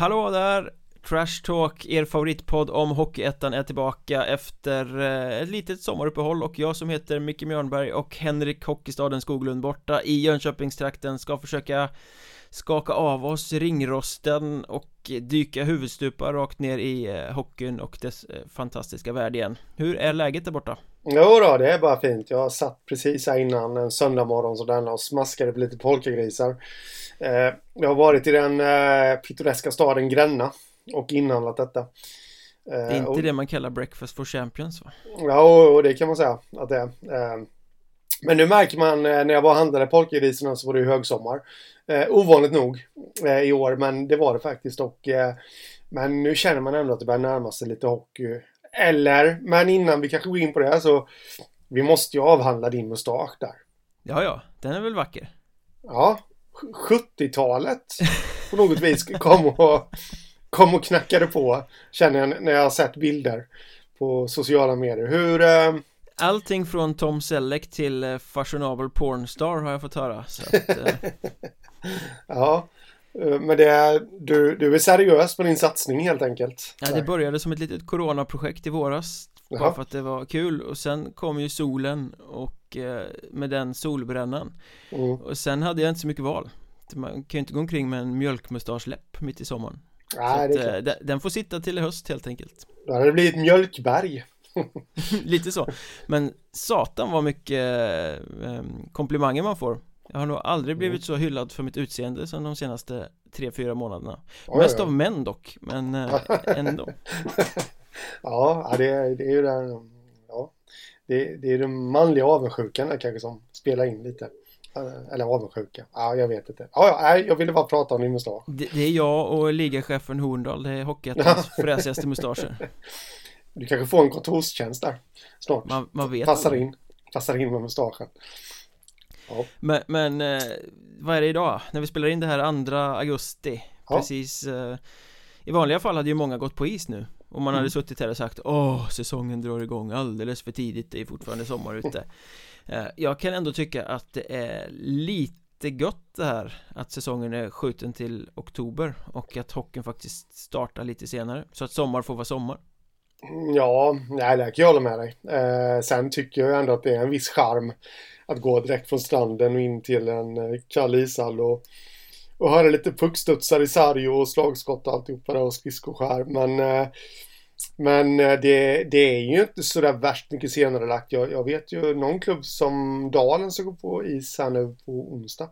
Hallå där! Trash Talk, er favoritpodd om Hockeyettan är tillbaka efter eh, ett litet sommaruppehåll och jag som heter Micke Mjörnberg och Henrik Hockeystaden Skoglund borta i Jönköpingstrakten ska försöka skaka av oss ringrosten och dyka huvudstupa rakt ner i eh, hockeyn och dess eh, fantastiska värld igen. Hur är läget där borta? Jo då, det är bara fint. Jag satt precis här innan en söndagmorgon sådär och smaskade på lite polkagrisar. Eh, jag har varit i den eh, pittoreska staden Gränna och inhandlat detta. Det är inte och, det man kallar breakfast for champions va? Ja, och det kan man säga att det är. Eh, men nu märker man när jag var och handlade polkagrisarna så var det ju högsommar. ovanligt nog i år, men det var det faktiskt. Och, men nu känner man ändå att det börjar närma sig lite hockey. Eller, men innan vi kanske går in på det så vi måste ju avhandla din mustasch där. Ja, ja, den är väl vacker? Ja, 70-talet på något vis kom och, kom och knackade på känner jag när jag har sett bilder på sociala medier. Hur... Eh... Allting från Tom Selleck till eh, fashionabel pornstar har jag fått höra. Att, eh... ja, eh, men det är, du, du är seriös på din satsning helt enkelt. Ja, det började som ett litet coronaprojekt i våras. Jaha. Bara för att det var kul och sen kom ju solen och eh, med den solbrännan. Mm. Och sen hade jag inte så mycket val man kan ju inte gå omkring med en mjölkmustaschläpp mitt i sommaren Nej, att, eh, den får sitta till i höst helt enkelt Då hade det blivit mjölkberg Lite så Men satan vad mycket eh, komplimanger man får Jag har nog aldrig blivit mm. så hyllad för mitt utseende som de senaste 3-4 månaderna oj, Mest oj. av män dock, men eh, ändå Ja, det, är, det är ju den Ja det, det är den manliga avundsjukan kanske som spelar in lite Eh, eller avundsjuka. Ja, jag vet inte. Ja, ja, jag ville bara prata om din mustasch. Det, det, är jag och ligachefen Horndal. Det är Hockeyettans fräsigaste mustascher. Du kanske får en kontorstjänst där snart. Man, man vet Passar in. Passar in med mustaschen. Ja. Men, men eh, vad är det idag? När vi spelar in det här 2 augusti. Ja. Precis. Eh, I vanliga fall hade ju många gått på is nu. Och man hade mm. suttit här och sagt Åh, säsongen drar igång alldeles för tidigt. Det är fortfarande sommar ute. Eh, jag kan ändå tycka att det är lite gött det här att säsongen är skjuten till oktober och att hockeyn faktiskt startar lite senare så att sommar får vara sommar. Ja, nej, det kan jag hålla med dig. Eh, sen tycker jag ändå att det är en viss charm att gå direkt från stranden och in till en eh, kall ishall och, och höra lite puckstudsar i sarg och slagskott och alltihopa där och skridskoskär. Men eh, men eh, det, det är ju inte sådär värst mycket senare lagt. Jag, jag vet ju någon klubb som Dalen ska gå på is här nu på onsdag.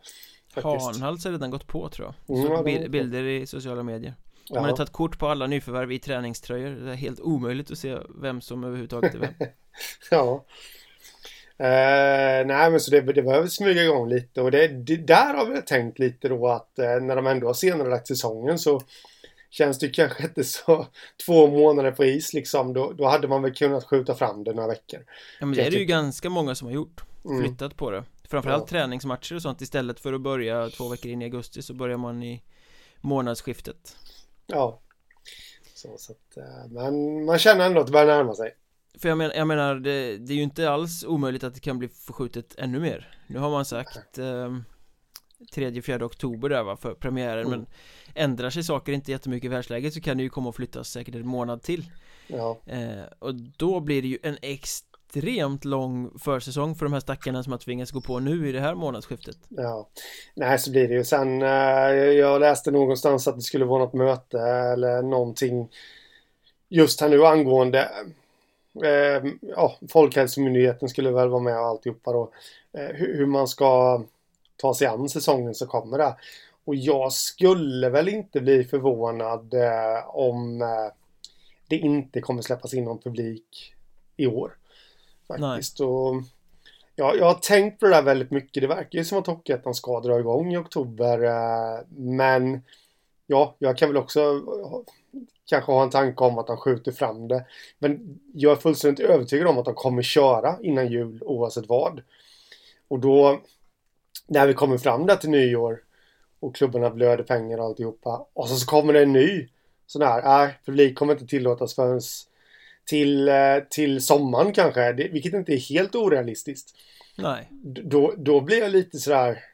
Hanhals har redan gått på tror jag. Så mm, bilder i sociala medier. De har tagit kort på alla nyförvärv i träningströjor. Det är helt omöjligt att se vem som överhuvudtaget är vem. ja. Eh, nej men så det, det behöver smyga igång lite och det, det där har vi tänkt lite då att eh, när de ändå har senare lagt säsongen så känns det kanske inte så två månader på is liksom. Då, då hade man väl kunnat skjuta fram det några veckor. Ja men det är det ju ganska många som har gjort. Mm. Flyttat mm. på det. Framförallt ja. träningsmatcher och sånt istället för att börja två veckor in i augusti så börjar man i månadsskiftet. Ja. Så, så att, eh, men man känner ändå att det börjar närma sig. För jag, men, jag menar, det, det, är ju inte alls omöjligt att det kan bli förskjutet ännu mer. Nu har man sagt eh, 3-4 oktober där va, för premiären mm. men ändrar sig saker inte jättemycket i världsläget så kan det ju komma att flyttas säkert en månad till ja. eh, och då blir det ju en extremt lång försäsong för de här stackarna som har tvingats gå på nu i det här månadsskiftet Ja, nej så blir det ju sen eh, jag läste någonstans att det skulle vara något möte eller någonting just här nu angående eh, ja, Folkhälsomyndigheten skulle väl vara med och alltihopa då eh, hur, hur man ska ta sig an säsongen som kommer där. Och jag skulle väl inte bli förvånad eh, om eh, det inte kommer släppas in någon publik i år. Faktiskt. Och, ja, jag har tänkt på det där väldigt mycket. Det verkar ju som att Hockeyettan ska dra igång i oktober. Eh, men ja, jag kan väl också kanske ha en tanke om att de skjuter fram det. Men jag är fullständigt övertygad om att de kommer köra innan jul oavsett vad. Och då när vi kommer fram där till nyår och klubbarna blöder pengar och alltihopa. Och så, så kommer det en ny sån här, äh, publik kommer inte tillåtas förrän till, eh, till sommaren kanske, det, vilket inte är helt orealistiskt. Nej. Då, då blir jag lite sådär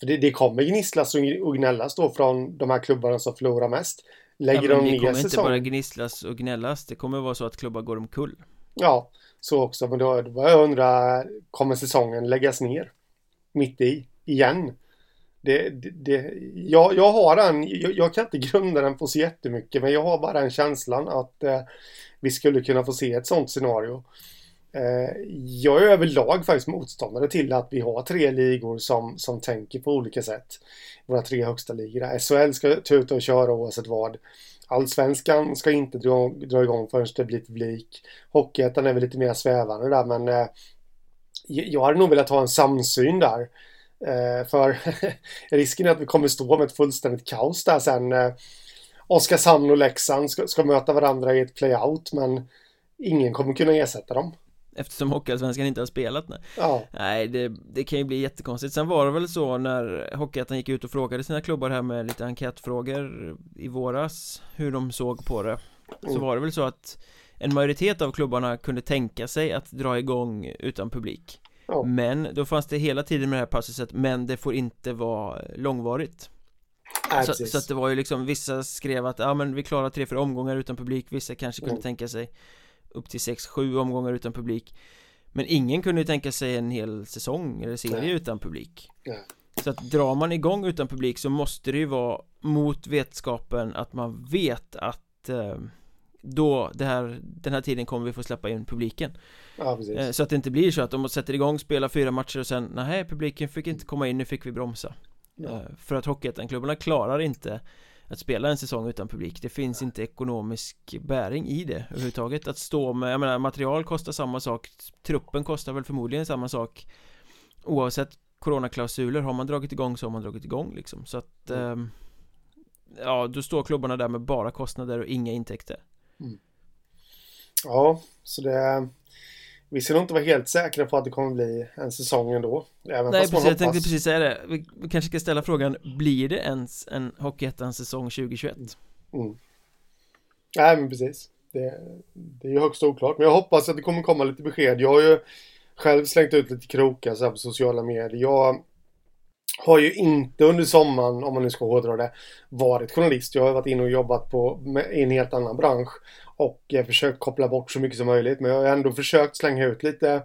För det, det kommer gnisslas och gnällas då från de här klubbarna som förlorar mest. Lägger ja, de ner Det kommer inte bara gnisslas och gnällas. Det kommer vara så att klubbar går omkull. Ja, så också. Men då, då jag undrar, kommer säsongen läggas ner? Mitt i? Igen? Det, det, det, jag, jag har en, jag, jag, kan inte grunda den på så jättemycket, men jag har bara den känslan att eh, vi skulle kunna få se ett sånt scenario. Eh, jag är överlag faktiskt motståndare till att vi har tre ligor som, som tänker på olika sätt. Våra tre högsta ligor. SHL ska tuta och köra oavsett vad. Allsvenskan ska inte dra, dra igång förrän det blir publik. Hockeyettan är väl lite mer svävande där men eh, jag hade nog velat ha en samsyn där. Eh, för risken är att vi kommer stå med ett fullständigt kaos där sen. Eh, Oskarshamn och Leksand ska, ska möta varandra i ett playout men ingen kommer kunna ersätta dem. Eftersom Hockeyallsvenskan inte har spelat nu ja. Nej, det, det kan ju bli jättekonstigt Sen var det väl så när Hockeyettan gick ut och frågade sina klubbar här med lite enkätfrågor i våras Hur de såg på det Så mm. var det väl så att En majoritet av klubbarna kunde tänka sig att dra igång utan publik ja. Men då fanns det hela tiden med det här passuset Men det får inte vara långvarigt så, så, att det var ju liksom Vissa skrev att ja men vi klarar tre, fyra omgångar utan publik Vissa kanske kunde mm. tänka sig upp till 6-7 omgångar utan publik Men ingen kunde ju tänka sig en hel säsong eller serie Nej. utan publik Nej. Så att drar man igång utan publik så måste det ju vara mot vetskapen att man vet att eh, då det här, den här tiden kommer vi få släppa in publiken ja, eh, Så att det inte blir så att de sätter igång, spelar fyra matcher och sen Nej, publiken fick inte komma in, nu fick vi bromsa ja. eh, För att Hockeyettan-klubbarna klarar inte att spela en säsong utan publik Det finns inte ekonomisk bäring i det överhuvudtaget Att stå med, jag menar material kostar samma sak Truppen kostar väl förmodligen samma sak Oavsett coronaklausuler har man dragit igång så har man dragit igång liksom så att mm. eh, Ja, då står klubbarna där med bara kostnader och inga intäkter mm. Ja, så det vi ska nog inte vara helt säkra på att det kommer bli en säsong ändå. Även Nej precis, jag tänkte precis säga det. Vi, kanske ska ställa frågan Blir det ens en Hockeyettan säsong 2021? Mm. Nej men precis. Det, det är ju högst oklart. Men jag hoppas att det kommer komma lite besked. Jag har ju själv slängt ut lite krokar så här på sociala medier. Jag har ju inte under sommaren, om man nu ska hårdra det, varit journalist. Jag har varit inne och jobbat på, i en helt annan bransch och jag försökt koppla bort så mycket som möjligt. Men jag har ändå försökt slänga ut lite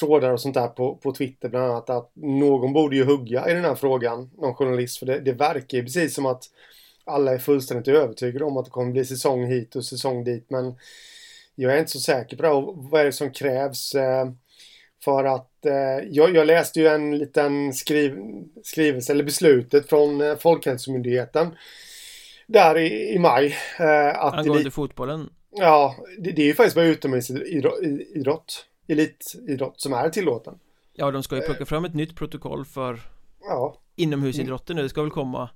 trådar och sånt där på, på Twitter bland annat att någon borde ju hugga i den här frågan, någon journalist. För det, det verkar ju precis som att alla är fullständigt övertygade om att det kommer bli säsong hit och säsong dit. Men jag är inte så säker på det. Och vad är det som krävs? Eh, för att eh, jag, jag, läste ju en liten skriv, skrivelse, eller beslutet från eh, Folkhälsomyndigheten där i, i maj. Eh, att Angående elit, fotbollen? Ja, det, det är ju faktiskt bara utomhusidrott, elitidrott som är tillåten. Ja, de ska ju plocka fram ett nytt protokoll för ja. inomhusidrotten nu. Det ska väl komma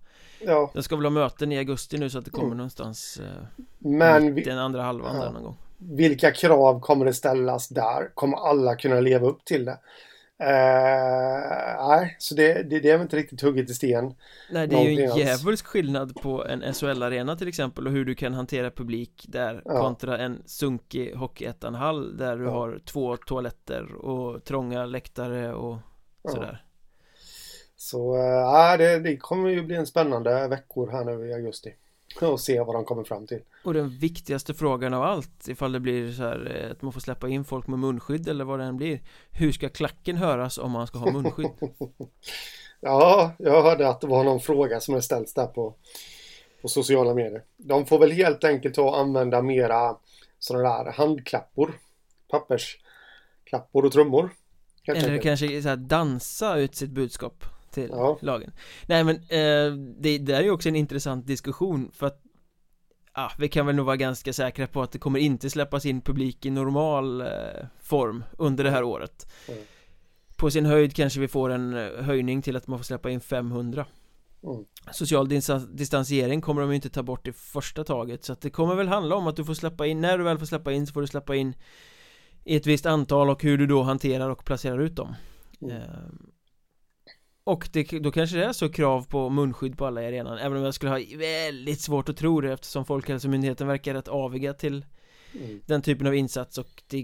Ja. De ska väl ha möten i augusti nu så att det kommer mm. någonstans eh, Men vi, den andra halvan ja. där någon gång vilka krav kommer det ställas där? Kommer alla kunna leva upp till det? Uh, nej, så det, det, det är väl inte riktigt hugget i sten. Nej, det är ju en djävulsk skillnad på en SHL-arena till exempel och hur du kan hantera publik där ja. kontra en sunkig Hockeyettan-hall där du ja. har två toaletter och trånga läktare och sådär. Så, ja, uh, det, det kommer ju bli en spännande veckor här nu i augusti och se vad de kommer fram till. Och den viktigaste frågan av allt ifall det blir så här eh, att man får släppa in folk med munskydd eller vad det än blir Hur ska klacken höras om man ska ha munskydd? ja, jag hörde att det var någon fråga som har ställts där på, på sociala medier. De får väl helt enkelt ta och använda mera sådana där handklappor Pappersklappor och trummor Eller enkelt. kanske så här, dansa ut sitt budskap till ja. lagen Nej men eh, det, det är ju också en intressant diskussion för att Ja, vi kan väl nog vara ganska säkra på att det kommer inte släppas in publik i normal eh, form under det här året mm. På sin höjd kanske vi får en eh, höjning till att man får släppa in 500 mm. Social distansering kommer de ju inte ta bort i första taget Så att det kommer väl handla om att du får släppa in När du väl får släppa in så får du släppa in I ett visst antal och hur du då hanterar och placerar ut dem mm. Och det, då kanske det är så krav på munskydd på alla i arenan Även om jag skulle ha väldigt svårt att tro det eftersom Folkhälsomyndigheten verkar rätt aviga till mm. Den typen av insats och det,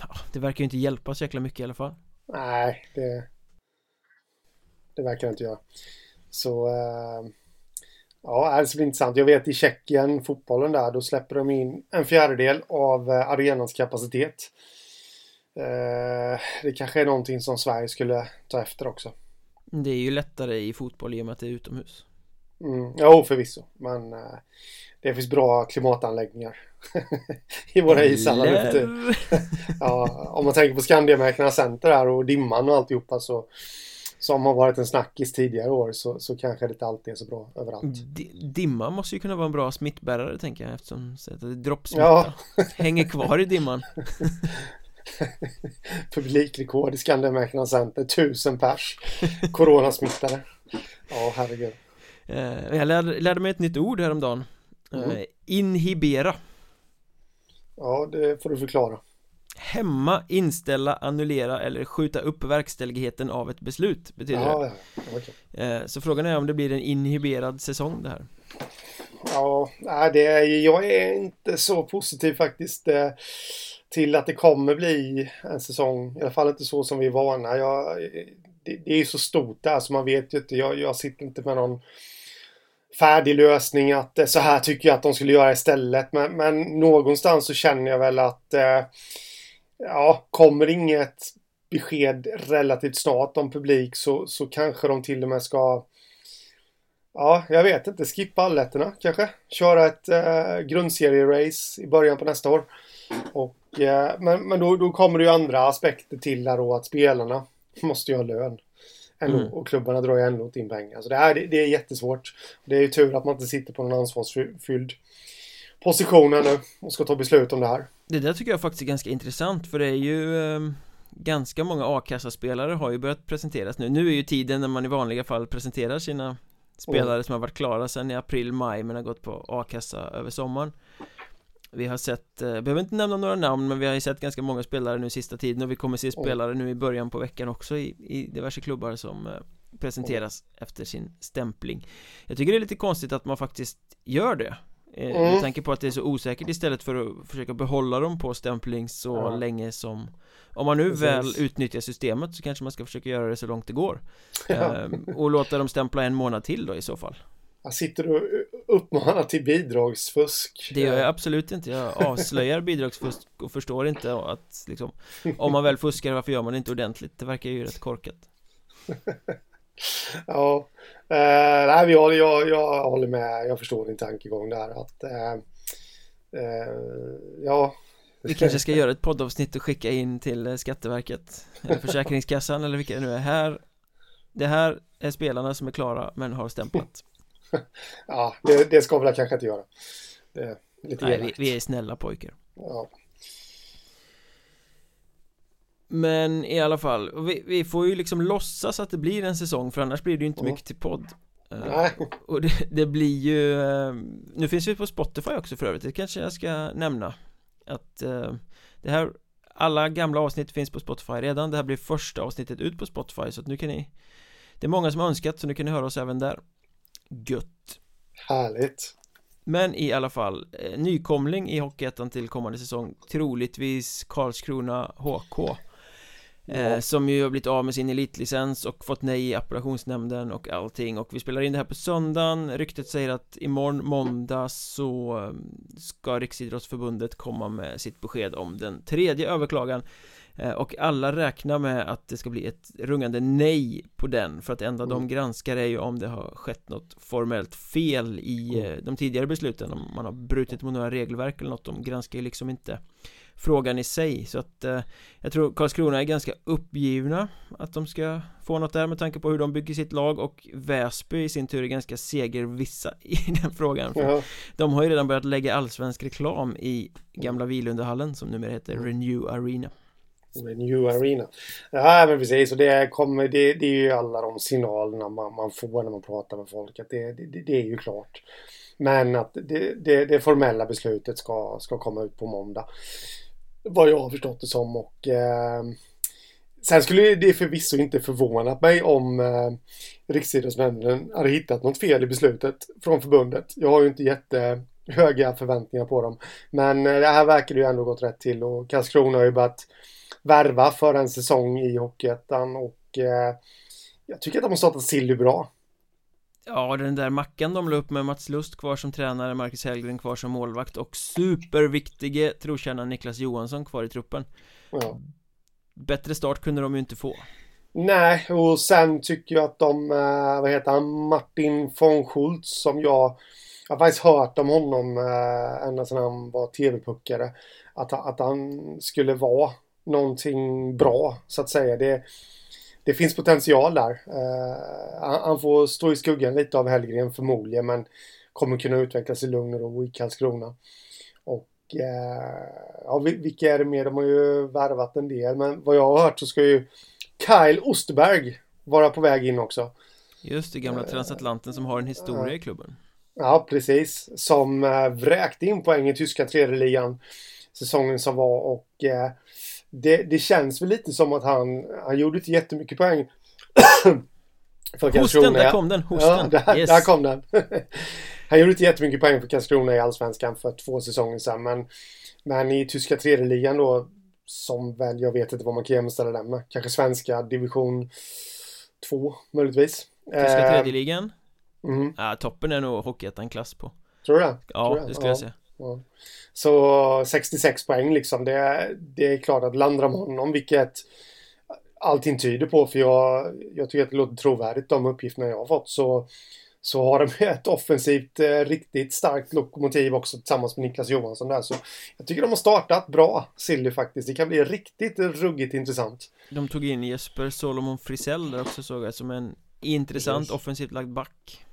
ja, det verkar ju inte hjälpa så jäkla mycket i alla fall Nej, det det verkar inte göra. Så eh, ja, det ska bli intressant. Jag vet i Tjeckien, fotbollen där, då släpper de in en fjärdedel av eh, arenans kapacitet. Eh, det kanske är någonting som Sverige skulle ta efter också. Det är ju lättare i fotboll i och med att det är utomhus. Mm, jo, förvisso. Men eh, det finns bra klimatanläggningar i våra ishallar. ja, om man tänker på Skandiamäklarna Center här och dimman och alltihopa så som har varit en snackis tidigare år så, så kanske det inte alltid är så bra överallt. D dimma måste ju kunna vara en bra smittbärare tänker jag eftersom det är droppsmitta ja. hänger kvar i dimman. Publikrekord i Skandiamäklarna Center, tusen pers coronasmittade. Ja, herregud. Eh, jag lärde, lärde mig ett nytt ord häromdagen mm. Eh, inhibera Ja, det får du förklara Hämma, inställa, annullera eller skjuta upp verkställigheten av ett beslut betyder ja, det okay. Eh, så frågan är om det blir en inhiberad säsong det här Ja, det är, jag är inte så positiv faktiskt till att det kommer bli en säsong. I alla fall inte så som vi är vana. Jag, det, det är ju så stort där så man vet ju inte. Jag, jag sitter inte med någon färdig lösning att eh, så här tycker jag att de skulle göra istället. Men, men någonstans så känner jag väl att eh, ja, kommer inget besked relativt snart om publik så, så kanske de till och med ska Ja, jag vet inte. Skippa alletterna kanske. Köra ett eh, grundserie-race i början på nästa år. Och, eh, men men då, då kommer det ju andra aspekter till där då att spelarna måste ju ha lön. Mm. Och klubbarna drar ju ändå in pengar. Så det, det, det, är jättesvårt. Det är ju tur att man inte sitter på någon ansvarsfylld position nu och ska ta beslut om det här. Det där tycker jag faktiskt är ganska intressant för det är ju eh, Ganska många a-kassaspelare har ju börjat presenteras nu Nu är ju tiden när man i vanliga fall presenterar sina Spelare mm. som har varit klara sedan i april, maj men har gått på a-kassa över sommaren vi har sett, eh, behöver inte nämna några namn men vi har ju sett ganska många spelare nu sista tiden och vi kommer se spelare nu i början på veckan också i, i diverse klubbar som eh, presenteras efter sin stämpling Jag tycker det är lite konstigt att man faktiskt gör det eh, mm. Med tanke på att det är så osäkert istället för att försöka behålla dem på stämpling så ja. länge som Om man nu Precis. väl utnyttjar systemet så kanske man ska försöka göra det så långt det går ja. ehm, Och låta dem stämpla en månad till då i så fall jag sitter och uppmanar till bidragsfusk. Det gör jag absolut inte. Jag avslöjar bidragsfusk och förstår inte att liksom, om man väl fuskar, varför gör man det inte ordentligt? Det verkar ju rätt korkat. ja, eh, nej, jag, jag, jag håller med. Jag förstår din tankegång där att eh, eh, ja. Vi kanske ska göra ett poddavsnitt och skicka in till Skatteverket eller Försäkringskassan eller vilka det nu är här Det här är spelarna som är klara men har stämplat ja, det, det, ska väl jag kanske inte göra. Lite Nej, vi, vi, är snälla pojkar. Ja. Men i alla fall, vi, vi, får ju liksom låtsas att det blir en säsong för annars blir det ju inte mm. mycket till podd. Eh, Nej. Och det, det, blir ju, uh, nu finns vi på Spotify också för övrigt, det kanske jag ska nämna. Att uh, det här, alla gamla avsnitt finns på Spotify redan, det här blir första avsnittet ut på Spotify så att nu kan ni Det är många som har önskat så nu kan ni höra oss även där Gött. Härligt. Men i alla fall eh, Nykomling i Hockeyettan till kommande säsong Troligtvis Karlskrona HK eh, Som ju har blivit av med sin elitlicens och fått nej i appellationsnämnden och allting. Och vi spelar in det här på söndagen. Ryktet säger att imorgon måndag så eh, ska Riksidrottsförbundet komma med sitt besked om den tredje överklagan och alla räknar med att det ska bli ett rungande nej på den För att det enda mm. de granskar är ju om det har skett något formellt fel i mm. de tidigare besluten Om man har brutit mot några regelverk eller något De granskar ju liksom inte frågan i sig Så att eh, jag tror Karlskrona är ganska uppgivna Att de ska få något där med tanke på hur de bygger sitt lag Och Väsby i sin tur är ganska segervissa i den frågan för De har ju redan börjat lägga allsvensk reklam i gamla Vilundahallen som numera heter mm. Renew Arena New Arena. Ja, men precis. Och det, kommer, det, det är ju alla de signalerna man, man får när man pratar med folk. Att det, det, det är ju klart. Men att det, det, det, formella beslutet ska, ska komma ut på måndag. Vad jag har förstått det som. Och, eh, sen skulle det förvisso inte förvånat mig om eh, Riksidrottsnämnden hade hittat något fel i beslutet från förbundet. Jag har ju inte jättehöga förväntningar på dem. Men eh, det här verkar ju ändå gått rätt till och Karlskrona har ju börjat värva för en säsong i Hockeyettan och eh, jag tycker att de har startat Silly bra. Ja, den där mackan de la upp med Mats Lust kvar som tränare, Marcus Hellgren kvar som målvakt och superviktige trotjänaren Niklas Johansson kvar i truppen. Ja. Bättre start kunde de ju inte få. Nej, och sen tycker jag att de, eh, vad heter han, Martin von Schultz som jag jag har faktiskt hört om honom eh, ända sedan han var tv-puckare. Att, att han skulle vara någonting bra, så att säga. Det, det finns potential där. Eh, han, får stå i skuggan lite av Hellgren förmodligen, men kommer kunna utvecklas i lugn och ro i Karlskrona. Och eh, ja, vilka är det mer? De har ju värvat en del, men vad jag har hört så ska ju Kyle Osterberg vara på väg in också. Just det, gamla transatlanten som har en historia i klubben. Ja, precis. Som äh, vräkte in poäng i tyska tredjeligan säsongen som var och äh, det, det, känns väl lite som att han, han gjorde inte jättemycket poäng. för Hosten, där kom den! Hosten! Ja, där, yes. där kom den! han gjorde inte jättemycket poäng för Karlskrona i Allsvenskan för två säsonger sedan men Men i tyska tredjeligan då Som väl, jag vet inte vad man kan jämställa den med. Kanske svenska division 2 möjligtvis. Tyska tredjeligan? Mm. Ja, toppen är nog Hockeyettan-klass på. Tror du det? Ja, Tror det skulle ja. jag säga. Ja. Så 66 poäng liksom, det, det är klart att landar de honom, vilket allting tyder på, för jag, jag tycker att det låter trovärdigt de uppgifterna jag har fått, så, så har de ett offensivt eh, riktigt starkt lokomotiv också tillsammans med Niklas Johansson där. Så jag tycker de har startat bra, Silly faktiskt. Det kan bli riktigt ruggigt intressant. De tog in Jesper Solomon Frisell där också såg jag som en intressant Precis. offensivt lagd back.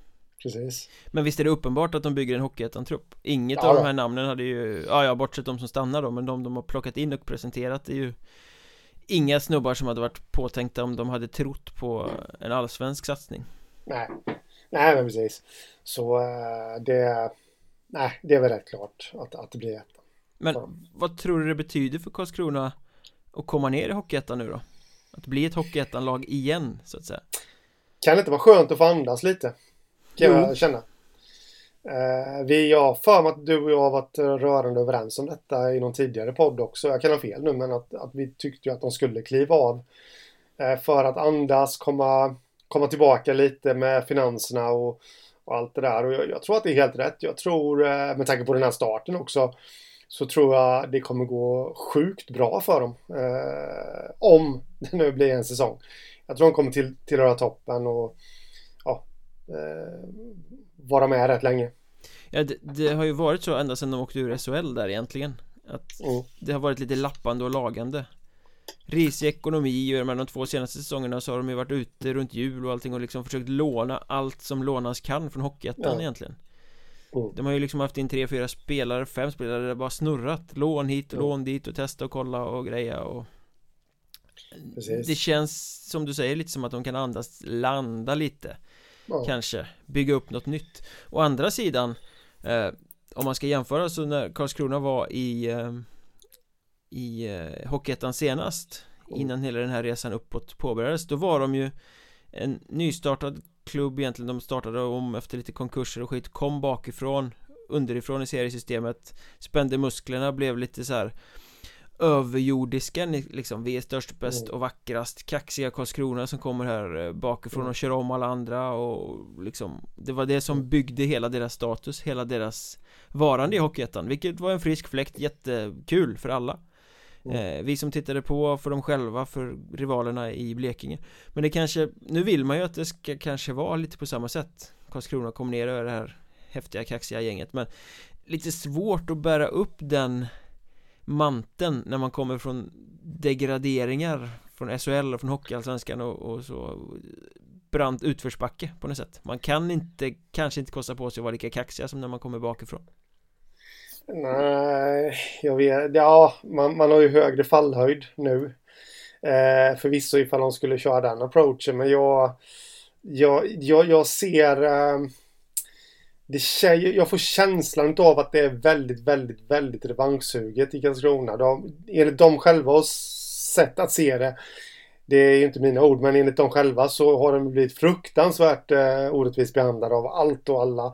Precis. Men visst är det uppenbart att de bygger en Hockeyettan-trupp? Inget ja, av de här namnen hade ju, ja ja bortsett de som stannar då, men de de har plockat in och presenterat är ju Inga snubbar som hade varit påtänkta om de hade trott på en allsvensk satsning Nej, nej men precis Så uh, det, nej det är väl rätt klart att, att det blir ett Men så. vad tror du det betyder för Karlskrona att komma ner i Hockeyettan nu då? Att bli ett Hockeyettan-lag igen, så att säga Kan det inte vara skönt att få andas lite? Kan jo. jag känna. Uh, vi har för mig att du och jag har varit rörande överens om detta i någon tidigare podd också. Jag kan ha fel nu, men att, att vi tyckte ju att de skulle kliva av. Uh, för att andas, komma, komma tillbaka lite med finanserna och, och allt det där. Och jag, jag, tror att det är helt rätt. Jag tror, uh, med tanke på den här starten också, så tror jag det kommer gå sjukt bra för dem. om det nu blir en säsong. Jag tror de kommer till, tillhöra toppen och vara med rätt länge. Ja, det, det, har ju varit så ända sedan de åkte ur SHL där egentligen Att mm. det har varit lite lappande och lagande Risig ekonomi och de två senaste säsongerna så har de ju varit ute runt jul och allting och liksom försökt låna allt som lånas kan från Hockeyettan ja. egentligen mm. De har ju liksom haft in tre, fyra spelare, fem spelare, det bara snurrat Lån hit och mm. lån dit och testa och kolla och greja och Precis. Det känns som du säger lite som att de kan andas, landa lite ja. Kanske bygga upp något nytt Å andra sidan eh, Om man ska jämföra så när Karlskrona var i eh, I eh, Hockeyettan senast mm. Innan hela den här resan uppåt påbörjades Då var de ju En nystartad klubb egentligen De startade om efter lite konkurser och skit Kom bakifrån Underifrån i seriesystemet Spände musklerna blev lite så här överjordiska liksom Vi är störst, bäst mm. och vackrast Kaxiga Karlskrona som kommer här eh, bakifrån och mm. kör om alla andra och liksom Det var det som mm. byggde hela deras status, hela deras varande i Hockeyettan Vilket var en frisk fläkt, jättekul för alla eh, Vi som tittade på, för dem själva, för rivalerna i Blekinge Men det kanske, nu vill man ju att det ska kanske vara lite på samma sätt Karlskrona kom ner över det här häftiga kaxiga gänget men Lite svårt att bära upp den manteln när man kommer från degraderingar från SHL och från Hockeyallsvenskan och, och så brant utförsbacke på något sätt. Man kan inte, kanske inte kosta på sig att vara lika kaxiga som när man kommer bakifrån. Nej, jag vet, ja, man, man har ju högre fallhöjd nu. Eh, Förvisso ifall de skulle köra den approachen men jag Jag, jag, jag ser eh, det, jag får känslan av att det är väldigt, väldigt, väldigt revanschsuget i Karlskrona. De, enligt dem själva sätt att se det. Det är ju inte mina ord, men enligt dem själva så har de blivit fruktansvärt eh, orättvist behandlade av allt och alla.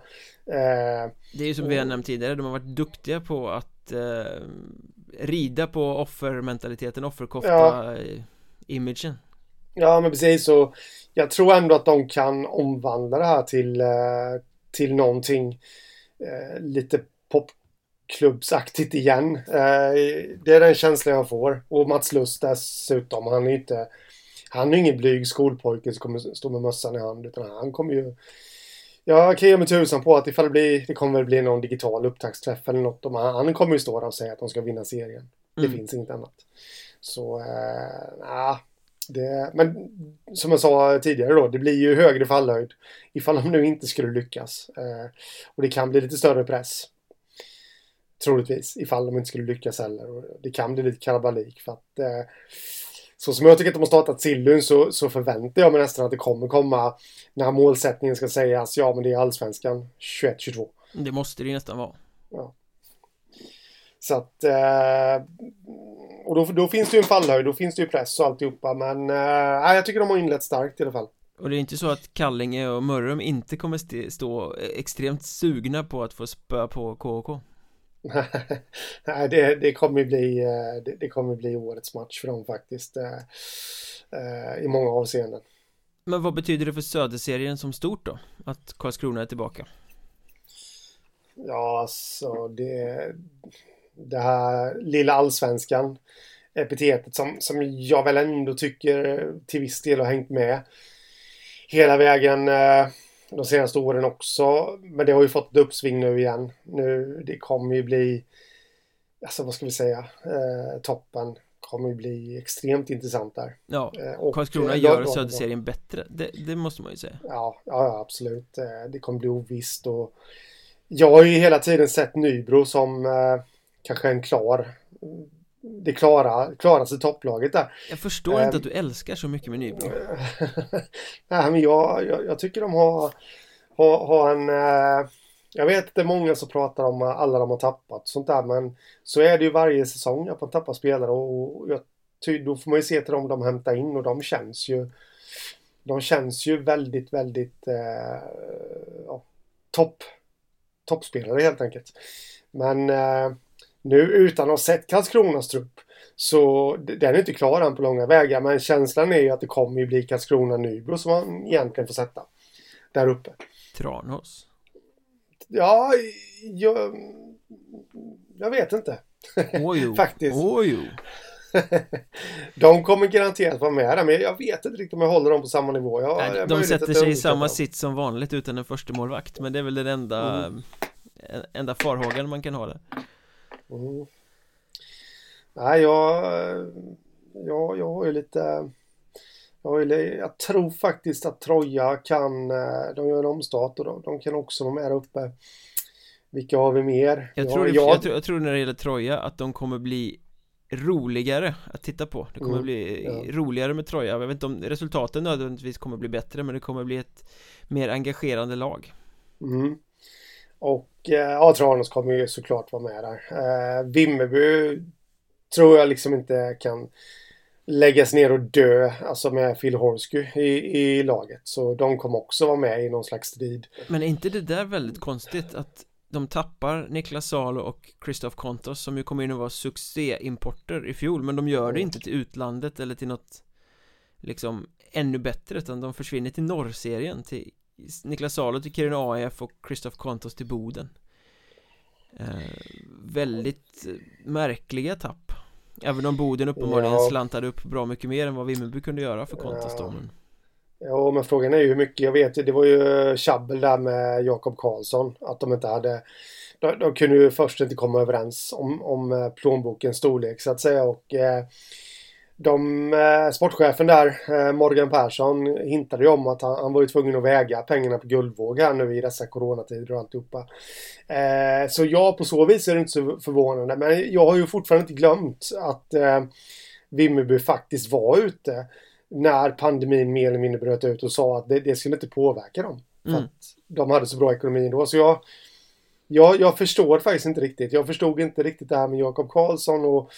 Eh, det är ju som vi har nämnt tidigare, de har varit duktiga på att eh, rida på offermentaliteten, offerkofta-imagen. Ja. Ja, men precis. Så jag tror ändå att de kan omvandla det här till, till någonting lite popklubbsaktigt igen. Det är den känslan jag får. Och Mats Lust dessutom. Han är inte... Han är ingen blyg skolpojke som kommer stå med mössan i hand. Utan han kommer ju jag kan ge mig tusan på att ifall det blir, det kommer väl bli någon digital upptaktsträff eller något. Han kommer ju stå där och säga att de ska vinna serien. Det mm. finns inget annat. Så, nah, det, men som jag sa tidigare då, det blir ju högre fallhöjd ifall de nu inte skulle lyckas. Eh, och det kan bli lite större press. Troligtvis, ifall de inte skulle lyckas heller. Och det kan bli lite kalabalik för att eh, så som jag tycker att de har startat Sillun så, så förväntar jag mig nästan att det kommer komma när målsättningen ska sägas, ja men det är allsvenskan 21-22. Det måste det ju nästan vara. Ja. Så att, eh, och då, då finns det ju en fallhöjd, då finns det ju press och alltihopa men eh, jag tycker de har inlett starkt i alla fall. Och det är inte så att Kallinge och Mörrum inte kommer stå extremt sugna på att få spö på KK? Nej, det, det, kommer bli, eh, det, det, kommer bli årets match för dem faktiskt. Eh, eh, I många avseenden. Men vad betyder det för Söderserien som stort då? Att Karlskrona är tillbaka? Ja, alltså det... Det här lilla allsvenskan epitetet som, som jag väl ändå tycker till viss del har hängt med hela vägen. Eh, de senaste åren också. Men det har ju fått ett uppsving nu igen. Nu, det kommer ju bli, alltså vad ska vi säga, eh, toppen kommer ju bli extremt intressant där. Ja, eh, Karlskrona eh, gör Söderserien bättre, det, det, måste man ju säga. Ja, ja, absolut. Eh, det kommer bli ovisst och jag har ju hela tiden sett Nybro som eh, kanske en klar det klara, klaraste topplaget där. Jag förstår um, inte att du älskar så mycket med Nybro. Nej, men jag, jag, jag, tycker de har, har, har en... Uh, jag vet att det är många som pratar om alla de har tappat sånt där, men så är det ju varje säsong att man tappar spelare och jag, då får man ju se till dem de hämtar in och de känns ju... De känns ju väldigt, väldigt uh, ja, topp toppspelare helt enkelt. Men uh, nu utan att ha sett Karlskronas trupp så den är inte klar än på långa vägar. Men känslan är ju att det kommer ju bli Karlskrona-Nybro som man egentligen får sätta. Där uppe. Tranås? Ja, jag, jag vet inte. Ojo. Faktiskt. Ojo. de kommer garanterat vara med där, men jag vet inte riktigt om jag håller dem på samma nivå. Jag, Nej, de sätter sig i samma sitt som vanligt utan en första målvakt men det är väl den enda, mm. enda farhågan man kan ha där. Mm. Nej, jag, jag, jag har ju lite... Jag, jag tror faktiskt att Troja kan... Eh, de gör en omstart och de, de kan också vara med uppe. Vilka har vi mer? Jag tror, det, jag... Jag, tror, jag tror när det gäller Troja att de kommer bli roligare att titta på Det kommer mm, bli ja. roligare med Troja Jag vet inte om resultaten nödvändigtvis kommer bli bättre Men det kommer bli ett mer engagerande lag mm. Och eh, ja, Tranås kommer ju såklart vara med där. Eh, Vimmerby tror jag liksom inte kan läggas ner och dö, alltså med Phil Horsky i, i laget. Så de kommer också vara med i någon slags strid. Men är inte det där väldigt konstigt att de tappar Niklas Salo och Christoph Kontos som ju kommer in och var succéimporter i fjol men de gör det mm. inte till utlandet eller till något liksom ännu bättre utan de försvinner till norrserien till Niklas Salo till Kiruna AIF och Christoph Kontos till Boden eh, Väldigt märkliga tapp Även om Boden uppenbarligen ja. slantade upp bra mycket mer än vad Vimmerby kunde göra för Kontos ja. men Ja men frågan är ju hur mycket, jag vet det var ju tjabbel där med Jakob Karlsson att de inte hade de, de kunde ju först inte komma överens om, om eh, plånbokens storlek så att säga och eh, de, eh, sportchefen där, eh, Morgan Persson, hintade ju om att han, han var ju tvungen att väga pengarna på guldvåg här nu i dessa coronatider och alltihopa. Eh, så ja, på så vis är det inte så förvånande. Men jag har ju fortfarande inte glömt att eh, Vimmerby faktiskt var ute när pandemin mer eller mindre bröt ut och sa att det, det skulle inte påverka dem. För mm. att de hade så bra ekonomi då. Så jag, jag, jag förstår faktiskt inte riktigt. Jag förstod inte riktigt det här med Jakob Karlsson och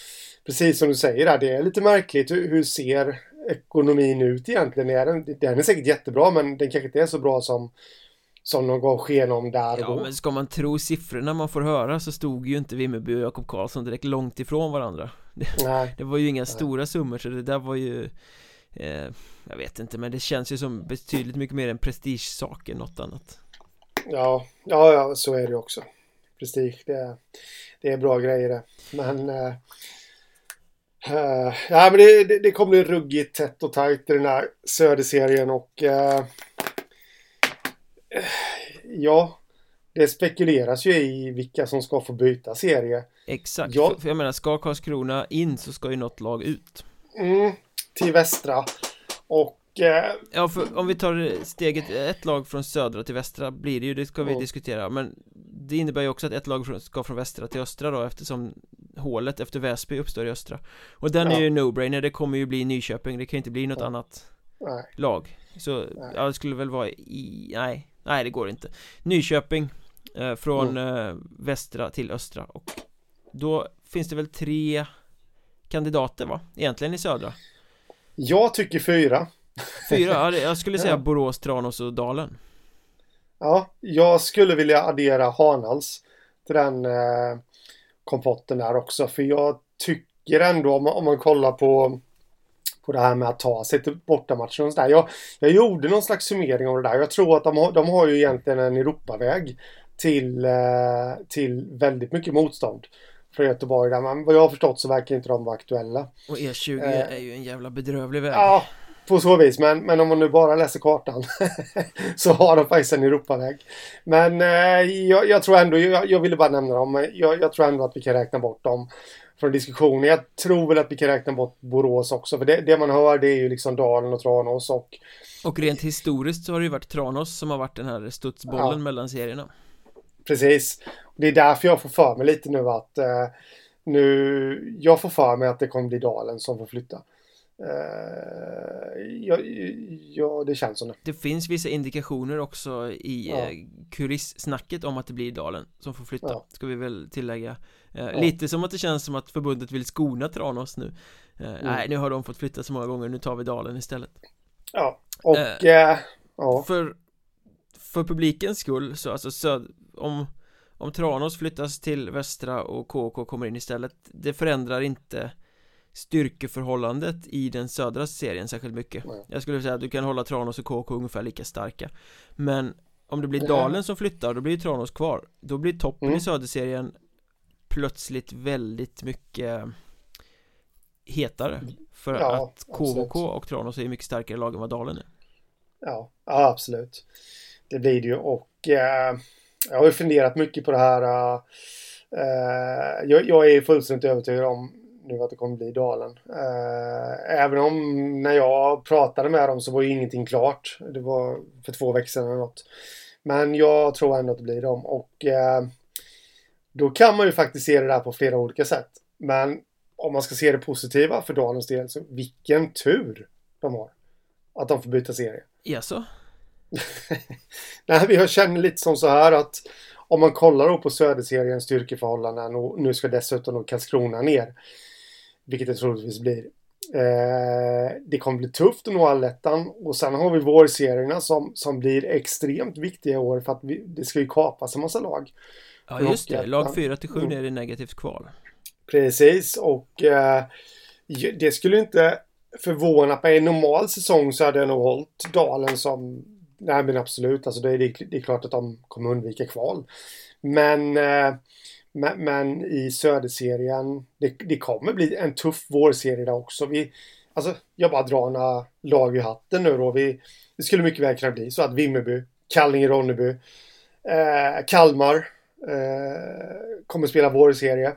precis som du säger där, det är lite märkligt. Hur, hur ser ekonomin ut egentligen? Är den, den är säkert jättebra men den kanske inte är så bra som som de gav sken om där och Ja men ska man tro siffrorna man får höra så stod ju inte Vimmerby och Jakob Karlsson direkt långt ifrån varandra det, Nej. det var ju inga Nej. stora summor så det där var ju eh, Jag vet inte men det känns ju som betydligt mycket mer en prestigesak än något annat Ja, ja, ja så är det också Prestige, det är, det är bra grejer det Men eh, Uh, ja, men det, det, det kommer bli ruggigt tätt och tajt i den här söderserien och uh, ja, det spekuleras ju i vilka som ska få byta serie. Exakt, ja. för, jag menar ska Karlskrona in så ska ju något lag ut. Mm, till västra. Och Ja, för om vi tar steget ett lag från södra till västra blir det ju, det ska vi mm. diskutera Men det innebär ju också att ett lag ska från västra till östra då eftersom hålet efter Väsby uppstår i östra Och den ja. är ju no-brainer, det kommer ju bli Nyköping, det kan inte bli något ja. annat nej. lag Så, nej. ja det skulle väl vara i, nej, nej det går inte Nyköping eh, Från mm. eh, västra till östra och Då finns det väl tre kandidater va? Egentligen i södra Jag tycker fyra Fyra, jag skulle säga Borås, Tranås och Dalen Ja, jag skulle vilja addera Hanals till den eh, kompotten där också. För jag tycker ändå om, om man kollar på på det här med att ta sig till bortamatchen och sådär. Jag, jag gjorde någon slags summering av det där. Jag tror att de har, de har ju egentligen en Europaväg till, eh, till väldigt mycket motstånd från Göteborg där. Men vad jag har förstått så verkar inte de vara aktuella. Och E20 eh, är ju en jävla bedrövlig väg. Ja, på så vis. Men, men om man nu bara läser kartan så har de faktiskt en Europaväg. Men eh, jag, jag, tror ändå, jag, jag, ville bara nämna dem. Jag, jag, tror ändå att vi kan räkna bort dem från diskussionen. Jag tror väl att vi kan räkna bort Borås också. För det, det man hör det är ju liksom Dalen och Tranås och... Och rent historiskt så har det ju varit Tranås som har varit den här studsbollen ja. mellan serierna. Precis. Det är därför jag får för mig lite nu att eh, nu, jag får för mig att det kommer bli Dalen som får flytta. Uh, ja, ja, det känns som det. Det finns vissa indikationer också i ja. eh, kurissnacket om att det blir Dalen som får flytta, ja. ska vi väl tillägga. Eh, ja. Lite som att det känns som att förbundet vill skona Tranås nu. Eh, mm. Nej, nu har de fått flytta så många gånger, nu tar vi Dalen istället. Ja, och eh, ja. För, för publikens skull så alltså söd, om om Tranås flyttas till västra och KK kommer in istället Det förändrar inte styrkeförhållandet i den södra serien särskilt mycket. Nej. Jag skulle säga att du kan hålla Tranås och KK ungefär lika starka. Men om det blir Dalen som flyttar, då blir Tranås kvar. Då blir toppen mm. i söderserien plötsligt väldigt mycket hetare. För ja, att KK och Tranås är mycket starkare lag än vad Dalen är. Ja, ja absolut. Det blir det ju. Och eh, Jag har ju funderat mycket på det här eh, jag, jag är fullständigt övertygad om nu att det kommer bli Dalen. Eh, även om när jag pratade med dem så var ju ingenting klart. Det var för två veckor sedan eller något. Men jag tror ändå att det blir dem och eh, då kan man ju faktiskt se det där på flera olika sätt. Men om man ska se det positiva för Dalens del så vilken tur de har. Att de får byta serie. Jaså? Nej, jag känner lite som så här att om man kollar då på Söderseriens styrkeförhållanden och nu ska dessutom då Karlskrona ner. Vilket det troligtvis blir. Eh, det kommer bli tufft att nå allettan och sen har vi vårserierna som, som blir extremt viktiga i år för att vi, det ska ju kapas en massa lag. Ja just det, lag 4 till 7 mm. ner i negativt kval. Precis och eh, det skulle inte förvåna på en normal säsong så hade jag nog hållit Dalen som Nej men absolut, alltså det är, det är klart att de kommer undvika kval. Men eh, men, men i Söderserien, det, det kommer bli en tuff vårserie där också. Vi, alltså, jag bara drar några lag i hatten nu då. Vi, det skulle mycket väl kunna bli så att Vimmerby, Kallinge-Ronneby, eh, Kalmar eh, kommer spela vårserie.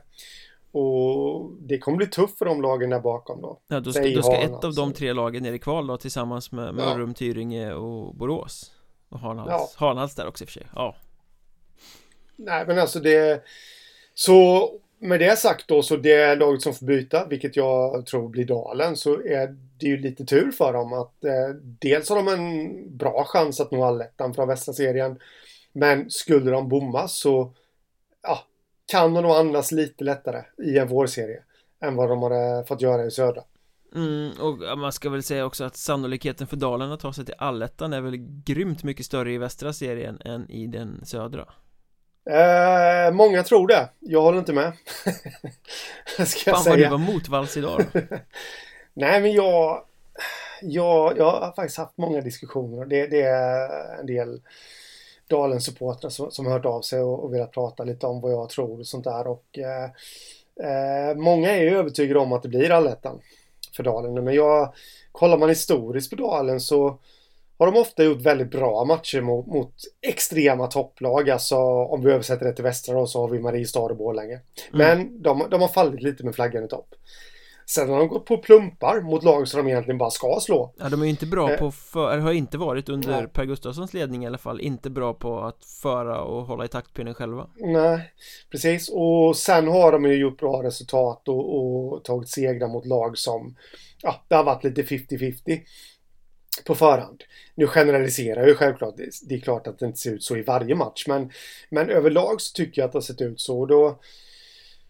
Och det kommer bli tufft för de lagen där bakom då. Ja, då ska, då ska ett av de tre lagen ner i kval då tillsammans med Mörrum, ja. Tyringe och Borås. Och Hanhals, ja. Hanhals där också i och för sig. Ja. Nej, men alltså det så med det sagt då så det laget som får byta, vilket jag tror blir Dalen, så är det ju lite tur för dem att eh, dels har de en bra chans att nå allettan från västra serien. Men skulle de bomma så ja, kan de nog andas lite lättare i en vårserie än vad de hade fått göra i södra. Mm, och man ska väl säga också att sannolikheten för Dalen att ta sig till allettan är väl grymt mycket större i västra serien än i den södra. Eh, många tror det. Jag håller inte med. Ska Fan jag vad du var motvalls idag Nej men jag Ja, jag har faktiskt haft många diskussioner. Det, det är en del Dalens supportrar som, som har hört av sig och, och velat prata lite om vad jag tror och sånt där. Och, eh, eh, många är ju övertygade om att det blir allettan för Dalen. Men jag, kollar man historiskt på Dalen så har de ofta gjort väldigt bra matcher mot, mot extrema topplag. Alltså om vi översätter det till västra då så har vi Mariestad och Borlänge. Mm. Men de, de har fallit lite med flaggan i topp. Sen har de gått på plumpar mot lag som de egentligen bara ska slå. Ja, de är ju inte bra eh. på för, har inte varit under Nej. Per Gustafssons ledning i alla fall, inte bra på att föra och hålla i taktpinnen själva. Nej, precis. Och sen har de ju gjort bra resultat och, och tagit segrar mot lag som, ja, det har varit lite 50-50 på förhand. Nu generaliserar jag ju självklart. Det är klart att det inte ser ut så i varje match, men, men överlag så tycker jag att det har sett ut så. Då,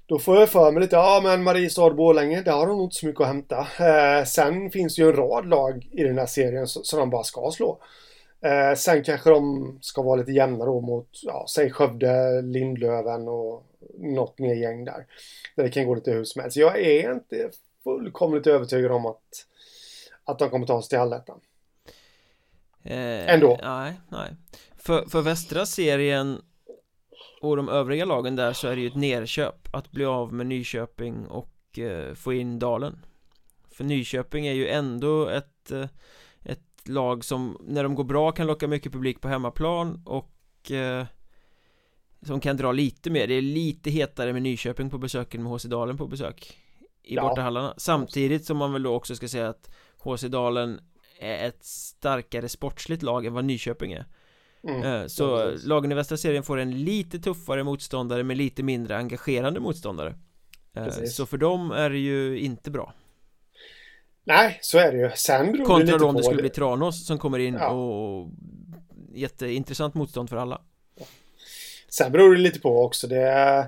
då får jag för mig lite, ja men Mariestad-Borlänge, där har de nog inte så mycket att hämta. Eh, sen finns det ju en rad lag i den här serien som de bara ska slå. Eh, sen kanske de ska vara lite jämna då mot, ja, säg Skövde, Lindlöven och något mer gäng där. Där det kan gå lite hur som helst. Jag är inte fullkomligt övertygad om att, att de kommer ta sig till allettan. Eh, Ändå. Nej, nej. För, för västra serien och de övriga lagen där så är det ju ett nerköp att bli av med Nyköping och eh, få in Dalen För Nyköping är ju ändå ett eh, Ett lag som när de går bra kan locka mycket publik på hemmaplan och eh, Som kan dra lite mer, det är lite hetare med Nyköping på besök än med HC Dalen på besök I ja. bortahallarna Samtidigt som man väl då också ska säga att HC Dalen är ett starkare sportsligt lag än vad Nyköping är Mm, eh, så precis. lagen i västra serien får en lite tuffare motståndare med lite mindre engagerande motståndare eh, precis. Så för dem är det ju inte bra Nej, så är det ju. Sen beror Kontra det lite då om det skulle bli Tranås som kommer in ja. och Jätteintressant motstånd för alla Sen beror det lite på också. Det,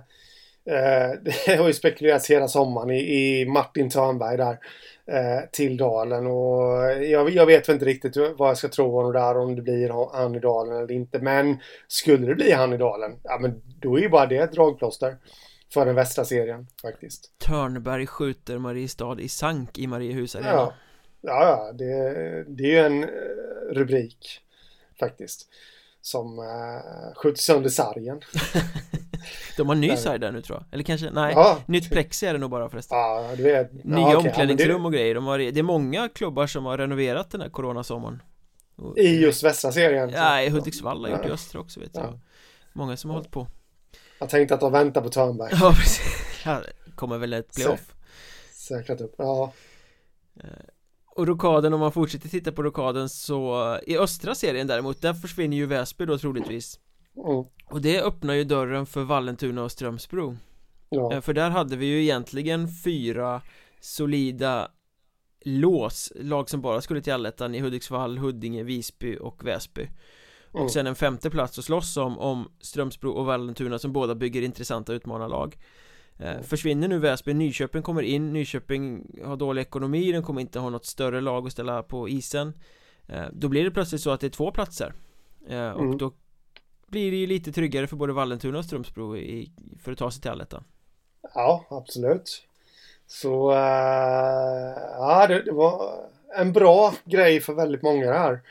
eh, det har ju spekulerats hela sommaren i, i Martin Törnberg där till Dalen. Och jag, jag vet inte riktigt vad jag ska tro om det där, om det blir han i Dalen eller inte. Men skulle det bli han i Dalen, ja men då är ju bara det ett dragplåster. För den västra serien faktiskt. Törnberg skjuter Mariestad i sank i Mariehus Arena. Ja, ja, ja det, det är ju en eh, rubrik faktiskt. Som uh, skjuter sönder sargen. De har ny sarg där nu tror jag. Eller kanske, nej, ja. nytt plexi är det nog bara förresten. Ja, du vet. Nya ja, okay. omklädningsrum och grejer. De har, Det är många klubbar som har renoverat den här coronasommaren. I just västra serien? Ja, i Hudiksvall har gjort i östra också vet jag. Många som har hållit på. Jag tänkte att de väntar på Törnberg. Ja, precis. Ja, Kommer väl ett playoff Säkrat upp, ja. Eh, och rokaden, om man fortsätter titta på rokaden så I östra serien däremot, där försvinner ju Väsby då troligtvis mm. Och det öppnar ju dörren för Vallentuna och Strömsbro ja. Eh, för där hade vi ju egentligen fyra solida lås, lag som bara skulle till allettan i Hudiksvall, Huddinge, Visby och Väsby och mm. sen en femte plats att slåss om, om Strömsbro och Vallentuna som båda bygger intressanta utmanarlag eh, Försvinner nu Väsby, Nyköping kommer in, Nyköping har dålig ekonomi, den kommer inte ha något större lag att ställa på isen eh, Då blir det plötsligt så att det är två platser och mm. då blir det ju lite tryggare för både Vallentuna och Strömsbro i, för att ta sig till allettan. Ja, absolut. Så, uh, ja det, det, var en bra grej för väldigt många här.